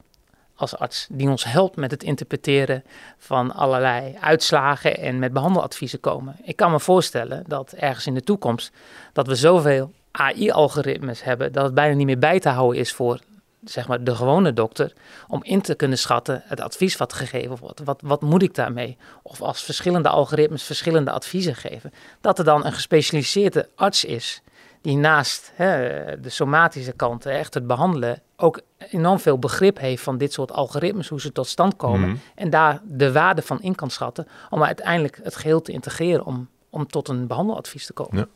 als arts, die ons helpt met het interpreteren van allerlei uitslagen en met behandeladviezen komen. Ik kan me voorstellen dat ergens in de toekomst dat we zoveel AI-algoritmes hebben dat het bijna niet meer bij te houden is voor zeg maar, de gewone dokter om in te kunnen schatten het advies wat gegeven wordt. Wat, wat moet ik daarmee? Of als verschillende algoritmes verschillende adviezen geven, dat er dan een gespecialiseerde arts is die naast hè, de somatische kant, echt het behandelen, ook enorm veel begrip heeft van dit soort algoritmes, hoe ze tot stand komen. Mhm. En daar de waarde van in kan schatten, om uiteindelijk het geheel te integreren om, om tot een behandeladvies te komen. Ja.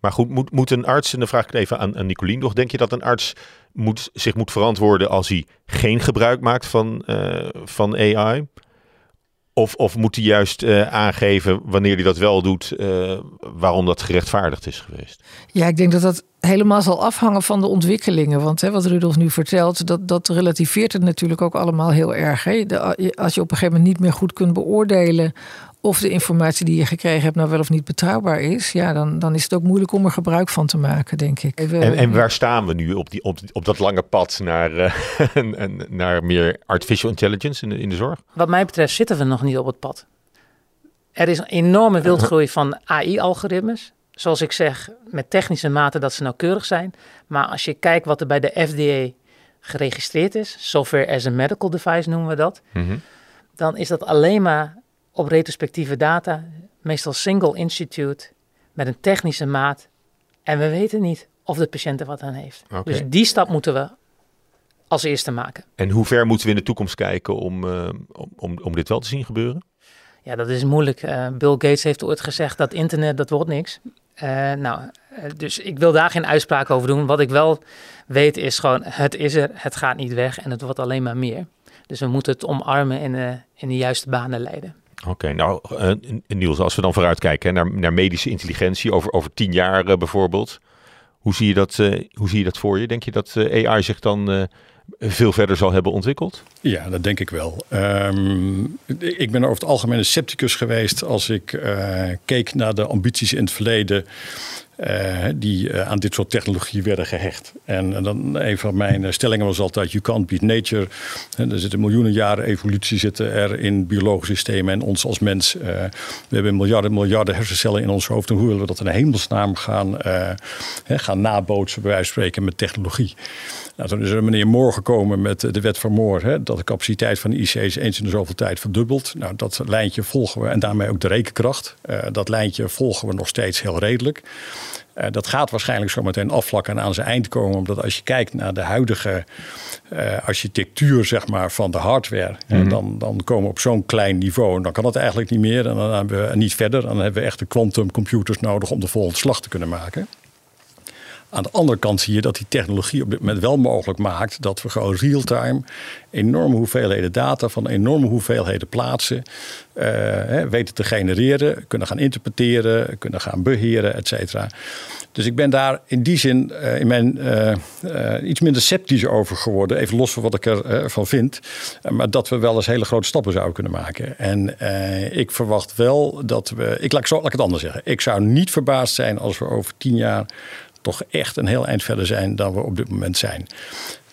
Maar goed, moet, moet een arts, en dan vraag ik even aan, aan Nicolien nog, denk je dat een arts moet, zich moet verantwoorden als hij geen gebruik maakt van, uh, van AI? Of, of moet hij juist uh, aangeven, wanneer hij dat wel doet, uh, waarom dat gerechtvaardigd is geweest? Ja, ik denk dat dat helemaal zal afhangen van de ontwikkelingen. Want hè, wat Rudolf nu vertelt, dat, dat relativeert het natuurlijk ook allemaal heel erg. Hè? Als je op een gegeven moment niet meer goed kunt beoordelen of de informatie die je gekregen hebt nou wel of niet betrouwbaar is, ja, dan, dan is het ook moeilijk om er gebruik van te maken, denk ik. En, en waar staan we nu op, die, op, op dat lange pad naar, uh, naar meer artificial intelligence in de, in de zorg? Wat mij betreft zitten we nog niet op het pad. Er is een enorme wildgroei van AI-algoritmes. Zoals ik zeg, met technische maten dat ze nauwkeurig zijn. Maar als je kijkt wat er bij de FDA geregistreerd is, software as a medical device noemen we dat, mm -hmm. dan is dat alleen maar op retrospectieve data, meestal single institute, met een technische maat. En we weten niet of de patiënt er wat aan heeft. Okay. Dus die stap moeten we als eerste maken. En hoe ver moeten we in de toekomst kijken om, uh, om, om dit wel te zien gebeuren? Ja, dat is moeilijk. Uh, Bill Gates heeft ooit gezegd dat internet, dat wordt niks. Uh, nou, dus ik wil daar geen uitspraak over doen. Wat ik wel weet is gewoon, het is er, het gaat niet weg en het wordt alleen maar meer. Dus we moeten het omarmen en in de juiste banen leiden. Oké, nou uh, Niels, als we dan vooruitkijken naar, naar medische intelligentie over, over tien jaar uh, bijvoorbeeld. Hoe zie, je dat, uh, hoe zie je dat voor je? Denk je dat AI zich dan veel verder zal hebben ontwikkeld? Ja, dat denk ik wel. Um, ik ben over het algemeen een scepticus geweest als ik keek naar de ambities in het verleden die aan dit soort technologie werden gehecht. En dan een van mijn stellingen was altijd: you can't beat nature. er zitten miljoenen jaren evolutie zitten er in biologische systemen en ons als mens. we hebben miljarden, miljarden hersencellen in ons hoofd. En hoe willen we dat in de hemelsnaam gaan, gaan nabootsen, bij wijze van spreken, met technologie? Nou, toen is er meneer Moore gekomen met de wet van Moore. Hè, dat de capaciteit van de IC's eens in de zoveel tijd verdubbelt. Nou, dat lijntje volgen we en daarmee ook de rekenkracht. Uh, dat lijntje volgen we nog steeds heel redelijk. Uh, dat gaat waarschijnlijk zo meteen afvlakken en aan zijn eind komen. Omdat als je kijkt naar de huidige uh, architectuur zeg maar, van de hardware. Mm dan, dan komen we op zo'n klein niveau. En dan kan het eigenlijk niet meer. En dan hebben we niet verder. Dan hebben we echt de quantumcomputers nodig om de volgende slag te kunnen maken. Aan de andere kant zie je dat die technologie op dit moment wel mogelijk maakt dat we gewoon real-time enorme hoeveelheden data van enorme hoeveelheden plaatsen uh, weten te genereren, kunnen gaan interpreteren, kunnen gaan beheren, et cetera. Dus ik ben daar in die zin uh, in mijn, uh, iets minder sceptisch over geworden. Even los van wat ik ervan van vind. maar dat we wel eens hele grote stappen zouden kunnen maken. En ik verwacht wel dat we. Ik laat, zo, laat ik het anders zeggen. Ik zou niet verbaasd zijn als we over tien jaar toch echt een heel eind verder zijn dan we op dit moment zijn.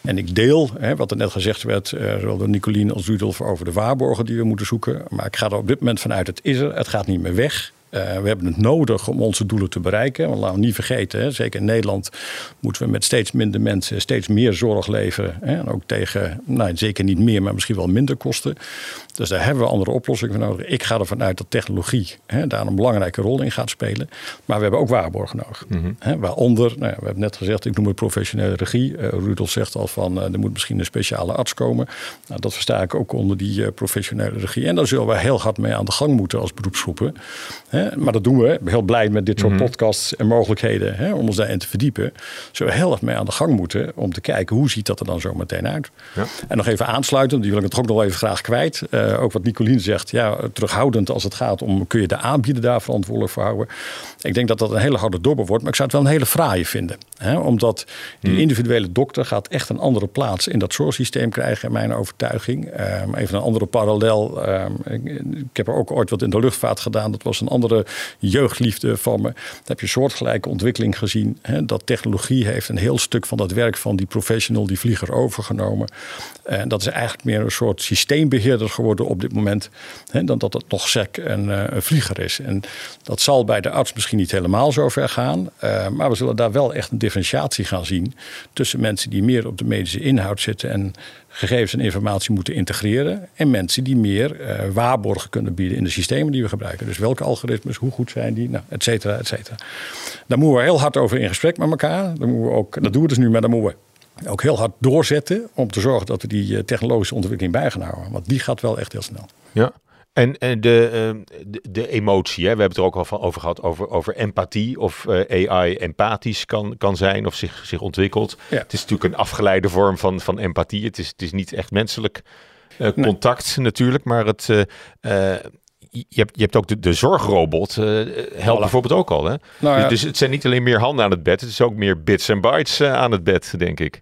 En ik deel hè, wat er net gezegd werd, uh, zowel door Nicolien als Rudolf, over de waarborgen die we moeten zoeken. Maar ik ga er op dit moment vanuit, het is er, het gaat niet meer weg. Uh, we hebben het nodig om onze doelen te bereiken. Want laten we niet vergeten, hè, zeker in Nederland moeten we met steeds minder mensen steeds meer zorg leveren. Hè, en ook tegen, nou, zeker niet meer, maar misschien wel minder kosten. Dus daar hebben we andere oplossingen voor nodig. Ik ga ervan uit dat technologie hè, daar een belangrijke rol in gaat spelen. Maar we hebben ook waarborgen nodig. Mm hè, waaronder, nou we hebben net gezegd, ik noem het professionele regie. Uh, Rudolf zegt al van, uh, er moet misschien een speciale arts komen. Nou, dat versta ik ook onder die professionele regie. En daar zullen we heel hard mee aan de gang moeten als beroepsgroepen. Hè, maar dat doen we. Ik ben heel blij met dit soort mm -hmm. podcasts en mogelijkheden hè, om ons daarin te verdiepen. Zullen we heel erg mee aan de gang moeten om te kijken hoe ziet dat er dan zo meteen uit. Ja. En nog even aansluiten, die wil ik het ook nog even graag kwijt. Uh, ook wat Nicolien zegt, ja, terughoudend als het gaat om kun je de aanbieder daar verantwoordelijk voor houden. Ik denk dat dat een hele harde dobber wordt, maar ik zou het wel een hele fraaie vinden. Omdat die hmm. individuele dokter gaat echt een andere plaats in dat zorgsysteem krijgen, in mijn overtuiging. Um, even een andere parallel. Um, ik, ik, heb er ook ooit wat in de luchtvaart gedaan. Dat was een andere jeugdliefde van me. Dan heb je soortgelijke ontwikkeling gezien. Dat technologie heeft een heel stuk van dat werk van die professional, die vlieger overgenomen. En dat is eigenlijk meer een soort systeembeheerder geworden op dit moment. Dan dat het nog sec een, uh, een, vlieger is. En dat zal bij de arts misschien niet helemaal zo ver gaan. Uh, maar we zullen daar wel echt een differentiatie gaan zien. Tussen mensen die meer op de medische inhoud zitten. En gegevens en informatie moeten integreren. En mensen die meer uh, waarborgen kunnen bieden in de systemen die we gebruiken. Dus welke algoritmes, hoe goed zijn die, nou, et cetera, et cetera. Daar moeten we heel hard over in gesprek met elkaar. Daar moeten we ook, dat doen we dus nu, maar daar moeten we ook heel hard doorzetten om te zorgen dat we die technologische ontwikkeling bij gaan houden. Want die gaat wel echt heel snel. Ja. En, en de, de, de, emotie, hè? we hebben het er ook al van over gehad, over, over empathie. Of uh, AI empathisch kan, kan zijn of zich, zich ontwikkelt. Ja. Het is natuurlijk een afgeleide vorm van, van empathie. Het is, het is niet echt menselijk uh, contact nee. natuurlijk, maar het... Uh, je hebt, je hebt ook de, de zorgrobot, uh, helpt voilà. bijvoorbeeld ook al. Hè? Nou ja. dus, dus, het zijn niet alleen meer handen aan het bed, het is ook meer bits en bytes uh, aan het bed, denk ik.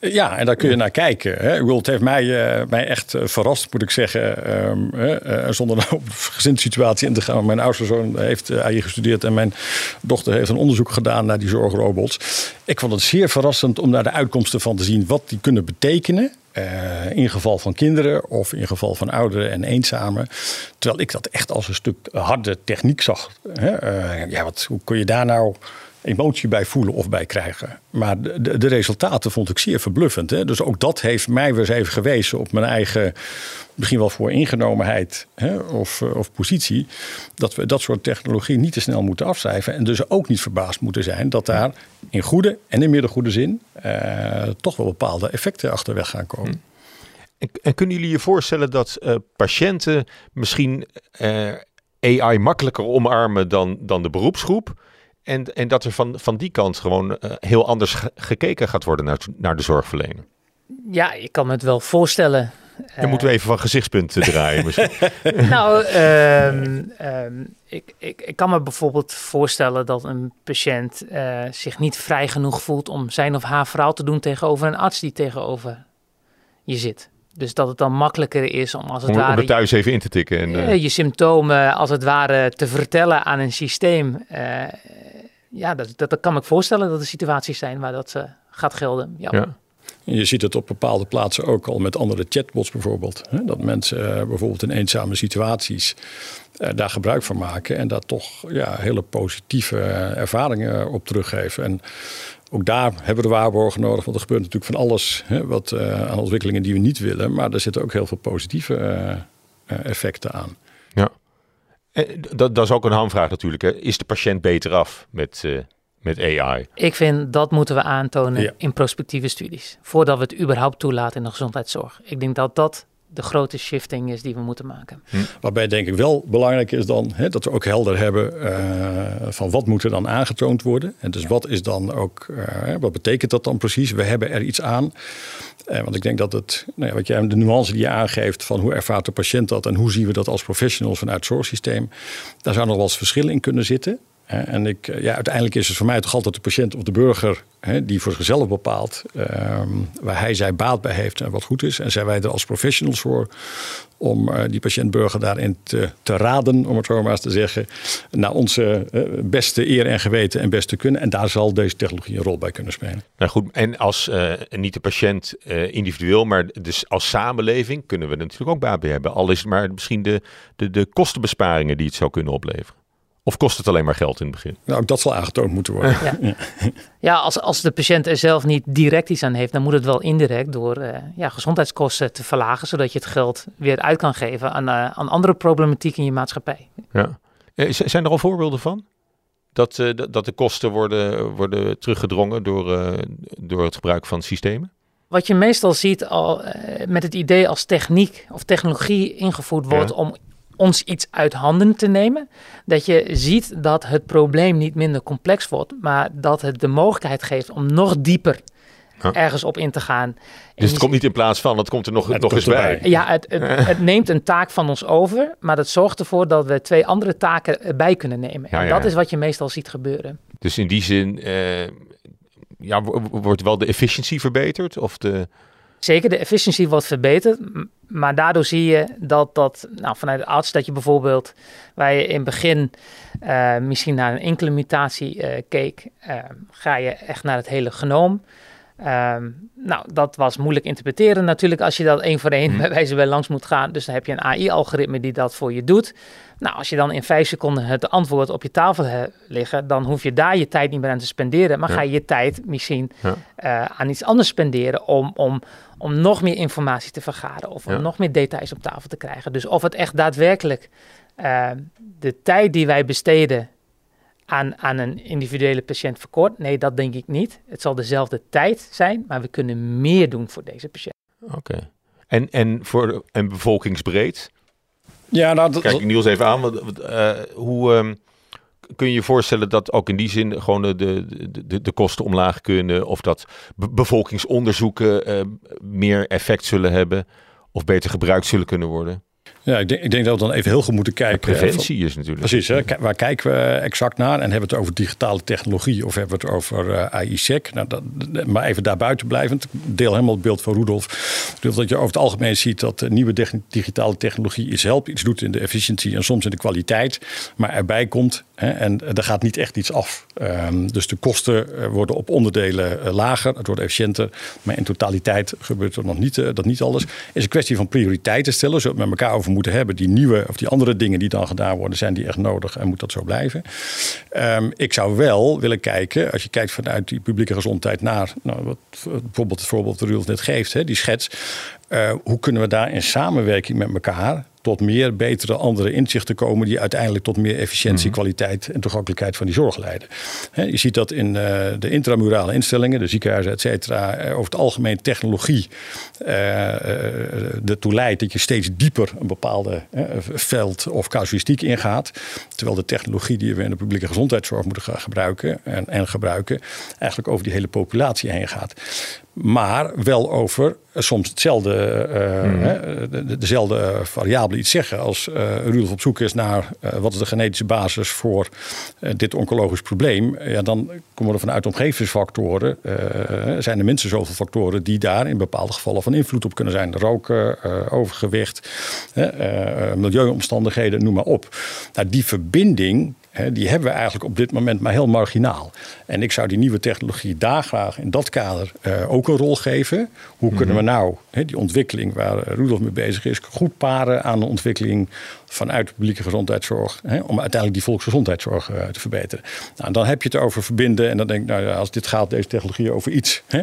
Ja, en daar kun je naar kijken. Hè. Het heeft mij, uh, mij echt uh, verrast, moet ik zeggen. Uh, zonder nou op gezinssituatie in te gaan. Mijn oudste zoon heeft AI gestudeerd en mijn dochter heeft een onderzoek gedaan naar die zorgrobots. Ik vond het zeer verrassend om naar de uitkomsten van te zien wat die kunnen betekenen. in geval van kinderen of in geval van ouderen en eenzamen. Terwijl ik dat echt als een stuk harde techniek zag. ja, wat, hoe kun je daar nou emotie bij voelen of bij krijgen. Maar de, de resultaten vond ik zeer verbluffend. Hè? Dus ook dat heeft mij weer eens even gewezen op mijn eigen, misschien wel voor ingenomenheid hè? Of, of positie. Dat we dat soort technologie niet te snel moeten afschrijven. En dus ook niet verbaasd moeten zijn dat daar in goede en in midden goede zin uh, toch wel bepaalde effecten achterweg gaan komen. Hm. En, en, kunnen jullie je voorstellen dat uh, patiënten misschien uh, AI makkelijker omarmen dan, dan de beroepsgroep? En, en dat er van, van die kant gewoon uh, heel anders gekeken gaat worden naar, naar de zorgverlener. Ja, ik kan me het wel voorstellen. Dan uh, moeten we even van gezichtspunten draaien misschien. nou, um, um, ik, ik, ik kan me bijvoorbeeld voorstellen dat een patiënt uh, zich niet vrij genoeg voelt om zijn of haar verhaal te doen tegenover een arts die tegenover je zit. Dus dat het dan makkelijker is om als het om, ware... Om er thuis even in te tikken. En, uh... je symptomen als het ware te vertellen aan een systeem ja, dat, dat, dat kan me voorstellen dat er situaties zijn waar dat gaat gelden. Ja. Ja. Je ziet het op bepaalde plaatsen ook al met andere chatbots bijvoorbeeld. Hè? Dat mensen eh, bijvoorbeeld in eenzame situaties eh, daar gebruik van maken en daar toch ja, hele positieve eh, ervaringen op teruggeven. En ook daar hebben we de waarborgen nodig, want er gebeurt natuurlijk van alles hè, wat, aan ontwikkelingen die we niet willen. Maar er zitten ook heel veel positieve effecten aan. Ja, dat, dat is ook een hamvraag natuurlijk. Hè. Is de patiënt beter af met met AI? Ik vind dat moeten we aantonen in prospectieve studies. Voordat we het überhaupt toelaten in de gezondheidszorg. Ik denk dat dat de grote shifting is die we moeten maken. Hm. Waarbij denk ik wel belangrijk is dan hè, dat we ook helder hebben uh, van wat moet er dan aangetoond worden. En dus wat is dan ook, uh, wat betekent dat dan precies? We hebben er iets aan. Uh, want ik denk dat het, nou ja, wat jij, de nuance die je aangeeft van hoe ervaart de patiënt dat en hoe zien we dat als professionals vanuit het zorgsysteem, daar zou nog wel eens verschil in kunnen zitten. En ik, ja, uiteindelijk is het voor mij toch altijd de patiënt of de burger hè, die voor zichzelf bepaalt ehm, waar hij zij baat bij heeft en wat goed is. En zijn wij er als professionals voor om uh, die patiëntburger daarin te, te, raden, om het zo maar eens te zeggen, naar onze uh, beste eer en geweten en beste kunnen. En daar zal deze technologie een rol bij kunnen spelen. Nou goed, en als niet de patiënt individueel, maar dus als samenleving kunnen we er natuurlijk ook baat bij hebben. Al is het maar misschien de, de, de kostenbesparingen die het zou kunnen opleveren. Of kost het alleen maar geld in het begin? Nou, dat zal aangetoond moeten worden. Ja, ja als, als de patiënt er zelf niet direct iets aan heeft, dan moet het wel indirect door uh, ja, gezondheidskosten te verlagen, zodat je het geld weer uit kan geven aan, uh, aan andere problematiek in je maatschappij. Ja. Eh, zijn er al voorbeelden van? Dat, dat de kosten worden, worden teruggedrongen door, door het gebruik van systemen? Wat je meestal ziet al, met het idee als techniek of technologie ingevoerd wordt om ons iets uit handen te nemen. Dat je ziet dat het probleem niet minder complex wordt, maar dat het de mogelijkheid geeft om nog dieper ergens op in te gaan. Dus het komt niet in plaats van, het komt er nog, nog eens bij. Ja, het, het, neemt een taak van ons over, maar dat zorgt ervoor dat we twee andere taken bij kunnen nemen. en dat is wat je meestal ziet gebeuren. Dus in die zin uh, ja, wordt wel de efficiëntie verbeterd? Of de... Zeker, de efficiëntie wordt verbeterd. Maar daardoor zie je dat, dat nou, vanuit de arts, dat je bijvoorbeeld, waar je in het begin uh, misschien naar een enkele mutatie uh, keek, uh, ga je echt naar het hele genoom. Ehm, nou, dat was moeilijk interpreteren natuurlijk als je dat één voor één mhm. bij wijze bij langs moet gaan. Dus dan heb je een AI-algoritme die dat voor je doet. Nou, als je dan in vijf seconden het antwoord op je tafel hebt liggen, dan hoef je daar je tijd niet meer aan te spenderen. Maar ga je je tijd misschien aan iets anders spenderen om, om, om nog meer informatie te vergaren of om nog meer details op tafel te krijgen. Dus of het echt daadwerkelijk uh, de tijd die wij besteden aan, aan een individuele patiënt verkort, nee, dat denk ik niet. Het zal dezelfde tijd zijn, maar we kunnen meer doen voor deze patiënt. Oké. En, en voor en bevolkingsbreed? Ja, nou, dat, Kijk ik Niels even aan. Wat, uh, hoe, um, kun je je voorstellen dat ook in die zin gewoon de, de, de, de kosten omlaag kunnen? Of dat bevolkingsonderzoeken uh, meer effect zullen hebben? Of beter gebruikt zullen kunnen worden? Ja, ik denk, ik denk dat we dan even heel goed moeten kijken. preventie is natuurlijk. Precies, hè? waar kijken we exact naar? En hebben we het over digitale technologie of hebben we het over eh, AI-SEC? Nou, dat, maar even daarbuiten blijvend. Ik deel helemaal het beeld van Rudolf. Dat je over het algemeen ziet dat nieuwe digitale technologie iets helpt, iets doet in de efficiëntie en soms in de kwaliteit. Maar erbij komt en er gaat niet echt iets af. Um, dus de kosten eh, worden op onderdelen uh, lager, het wordt efficiënter. Maar in totaliteit gebeurt er nog niet, uh, dat niet alles. Het is een kwestie van prioriteiten stellen. Zullen we met elkaar over moeten hebben. Die nieuwe of die andere dingen die dan gedaan worden, zijn die echt nodig en moet dat zo blijven? Um, ik zou wel willen kijken, als je kijkt vanuit die publieke gezondheid naar nou, wat, bijvoorbeeld het voorbeeld dat Rudolf net geeft, die schets. Hoe kunnen we daar in samenwerking met elkaar tot meer betere andere inzichten komen die uiteindelijk tot meer efficiëntie, mhm. kwaliteit en toegankelijkheid van die zorg leiden. je ziet dat in uh, de intramurale instellingen, de ziekenhuizen, et cetera, uh, over het algemeen technologie uh, ertoe leidt dat je steeds dieper een bepaalde veld of casuïstiek ingaat. Terwijl de technologie die we in de publieke gezondheidszorg moeten gaan gebruiken en, en gebruiken, eigenlijk over die hele populatie heen gaat. Maar wel over soms hetzelfde, mm. dezelfde variabele iets zeggen. Als uh, Rudolf op zoek is naar uh, wat is de genetische basis voor dit oncologisch probleem. Ja, dan komen we vanuit omgevingsfactoren. zijn er minstens zoveel factoren die daar in bepaalde gevallen van invloed op kunnen zijn. Roken, overgewicht, milieuomstandigheden, noem maar op. Nou, die verbinding die hebben we eigenlijk op dit moment maar heel marginaal. En ik zou die nieuwe technologie daar graag in dat kader uh, ook een rol geven. Hoe kunnen we mhm. nou die ontwikkeling waar Rudolf mee bezig is, goed paren aan de ontwikkeling vanuit de publieke gezondheidszorg. Om uiteindelijk die volksgezondheidszorg uh, te verbeteren. Nou, dan heb je het over verbinden. En dan denk ik, nou ja, als dit gaat, deze technologie over iets. Uh,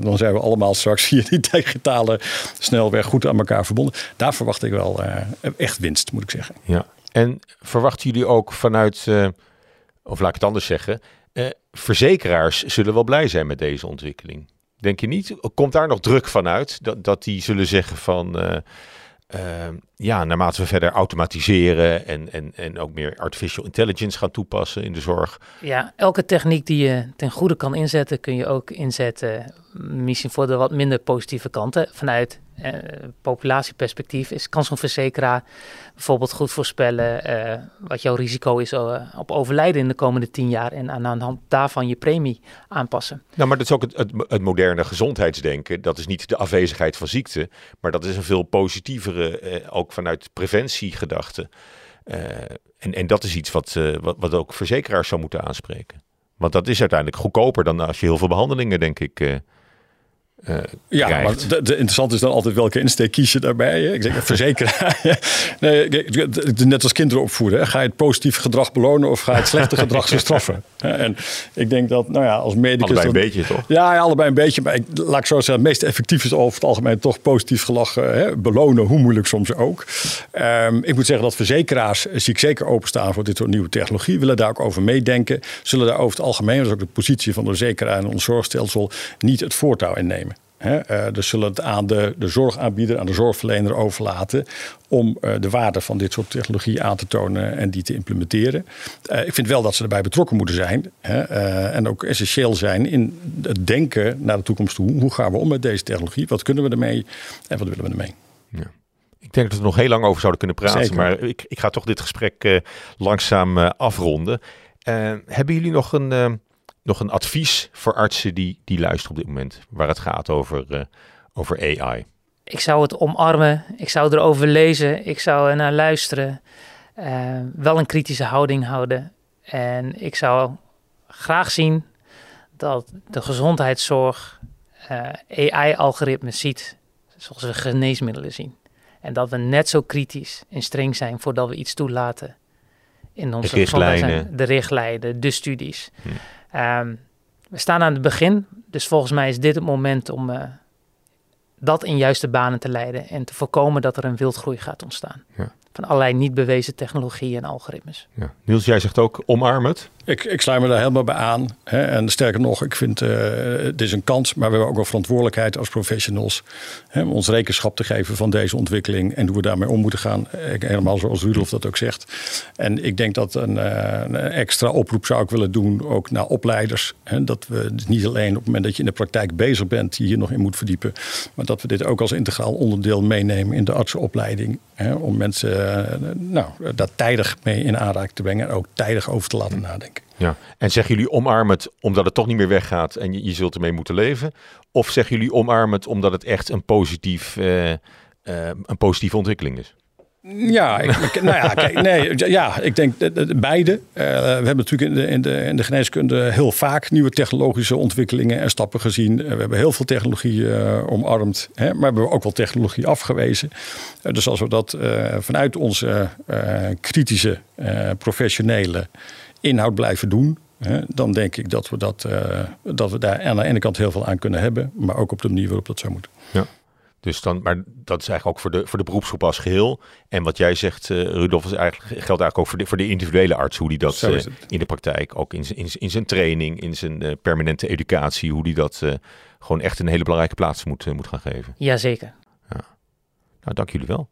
dan zijn we allemaal straks via die digitale snelweg goed aan elkaar verbonden. Daar verwacht ik wel echt winst, moet ik zeggen. Ja. En verwachten jullie ook vanuit, of laat ik het anders zeggen, verzekeraars zullen wel blij zijn met deze ontwikkeling? Denk je niet? Komt daar nog druk vanuit dat, dat die zullen zeggen van Ehm, ja, naarmate we verder automatiseren en, en, en ook meer artificial intelligence gaan toepassen in de zorg. Ja, elke techniek die je ten goede kan inzetten, kun je ook inzetten. Misschien voor de wat minder positieve kanten. Vanuit uh, populatieperspectief is, kan zo'n verzekeraar bijvoorbeeld goed voorspellen uh, wat jouw risico is uh, op overlijden in de komende tien jaar en aan de hand daarvan je premie aanpassen. Nou, maar dat is ook het, het, het, moderne gezondheidsdenken. Dat is niet de afwezigheid van ziekte, maar dat is een veel positievere, ook vanuit preventiegedachte. en, en dat is iets wat, wat, wat ook verzekeraars zou moeten aanspreken. Want dat is uiteindelijk goedkoper dan als je heel veel behandelingen, denk ik, uh, ja, maar de, interessant is dan altijd welke insteek kies je daarbij. Hè? Ik zeg verzekeren. nee, net als kinderen opvoeden. Ga je het positief gedrag belonen of ga je het slechte gedrag straffen? En ik denk dat, nou ja, als medicus... Allebei een beetje, toch? Ja, allebei een beetje. Maar ik, laat ik zo zeggen, het meest effectief is over het algemeen toch positief gelachen. Hè? Belonen, hoe moeilijk soms ook. Um, ik moet zeggen dat verzekeraars, zie ik zeker openstaan voor dit soort nieuwe technologie. Willen daar ook over meedenken. Zullen daar over het algemeen, dat is ook de positie van de verzekeraar en ons zorgstelsel, niet het voortouw innemen. He, uh, dus zullen het aan de, de zorgaanbieder, aan de zorgverlener overlaten om uh, de waarde van dit soort technologie aan te tonen en die te implementeren. Uh, ik vind wel dat ze erbij betrokken moeten zijn hè, en ook essentieel zijn in het denken naar de toekomst toe. Hoe gaan we om met deze technologie? Wat kunnen we ermee en wat willen we ermee? Ja. Ik denk dat we er nog heel lang over zouden kunnen praten, Zeker. maar ik, ik ga toch dit gesprek langzaam afronden. hebben jullie nog een nog een advies voor artsen die, die luisteren op dit moment, waar het gaat over, uh, over AI? Ik zou het omarmen, ik zou erover lezen, ik zou er naar luisteren. Uh, wel een kritische houding houden. En ik zou graag zien dat de gezondheidszorg uh, eh, AI-algoritmes ziet, zoals we geneesmiddelen zien. En dat we net zo kritisch en streng zijn voordat we iets toelaten in onze de richtlijnen, de, richtlijnen, de studies. Hm. Um, we staan aan het begin, dus volgens mij is dit het moment om uh, dat in juiste banen te leiden en te voorkomen dat er een wildgroei gaat ontstaan. Ja. Van allerlei niet bewezen technologieën en algoritmes. Ja. Niels, jij zegt ook omarm het. Ik, ik sluit me daar helemaal bij aan. Hè. En sterker nog, ik vind uh, het is een kans, maar we hebben ook wel verantwoordelijkheid als professionals. Hè, om ons rekenschap te geven van deze ontwikkeling en hoe we daarmee om moeten gaan. Helemaal zoals Rudolf dat ook zegt. En ik denk dat een, uh, een extra oproep zou ik willen doen, ook naar opleiders. Hè, dat we niet alleen op het moment dat je in de praktijk bezig bent, je hier nog in moet verdiepen. Maar dat we dit ook als integraal onderdeel meenemen in de artsenopleiding. Om mensen uh, nou, daar tijdig mee in aanraking te brengen en ook tijdig over te laten nadenken. Ja, en zeggen jullie omarm het omdat het toch niet meer weggaat en je, je zult ermee moeten leven? Of zeggen jullie omarm het omdat het echt een, positief, uh, uh, een positieve ontwikkeling is? Ja, ik, nou ja, kijk, nee, ja, ik denk beide. Uh, we hebben natuurlijk in de, in, de, in de geneeskunde heel vaak nieuwe technologische ontwikkelingen en stappen gezien. we hebben heel veel technologie uh, omarmd, hè, maar we hebben ook wel technologie afgewezen. Uh, dus als we dat vanuit onze kritische, professionele inhoud blijven doen, hè, dan denk ik dat we, dat, uh, dat we daar aan de ene kant heel veel aan kunnen hebben, maar ook op de manier waarop dat zou moeten. Ja. Dus dan, maar dat is eigenlijk ook voor de, voor de beroepsgroep als geheel. En wat jij zegt, uh, Rudolf, is eigenlijk, geldt eigenlijk ook voor de, voor de individuele arts. Hoe die dat uh, in de praktijk, ook in, in, in zijn training, in zijn uh, permanente educatie, hoe die dat gewoon echt een hele belangrijke plaats moet, moet gaan geven. Jazeker. Ja. Nou, dank jullie wel.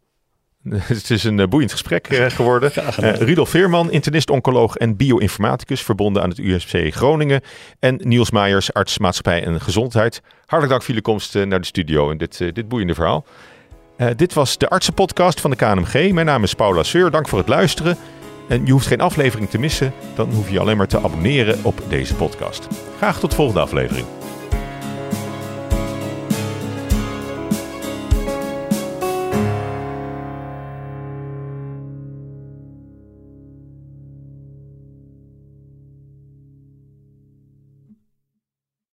Het is een eh, boeiend gesprek eh, geworden. Uh, Rudolf Veerman, internist, oncoloog en bioinformaticus, verbonden aan het USC Groningen. En Niels Meijers, arts, maatschappij en gezondheid. Hartelijk dank voor jullie komst naar de studio en dit, dit boeiende verhaal. dit was de artsenpodcast van de KNMG. Mijn naam is Paula Seur. Dank voor het luisteren. En je hoeft geen aflevering te missen. Dan hoef je alleen maar te abonneren op deze podcast. Graag tot de volgende aflevering.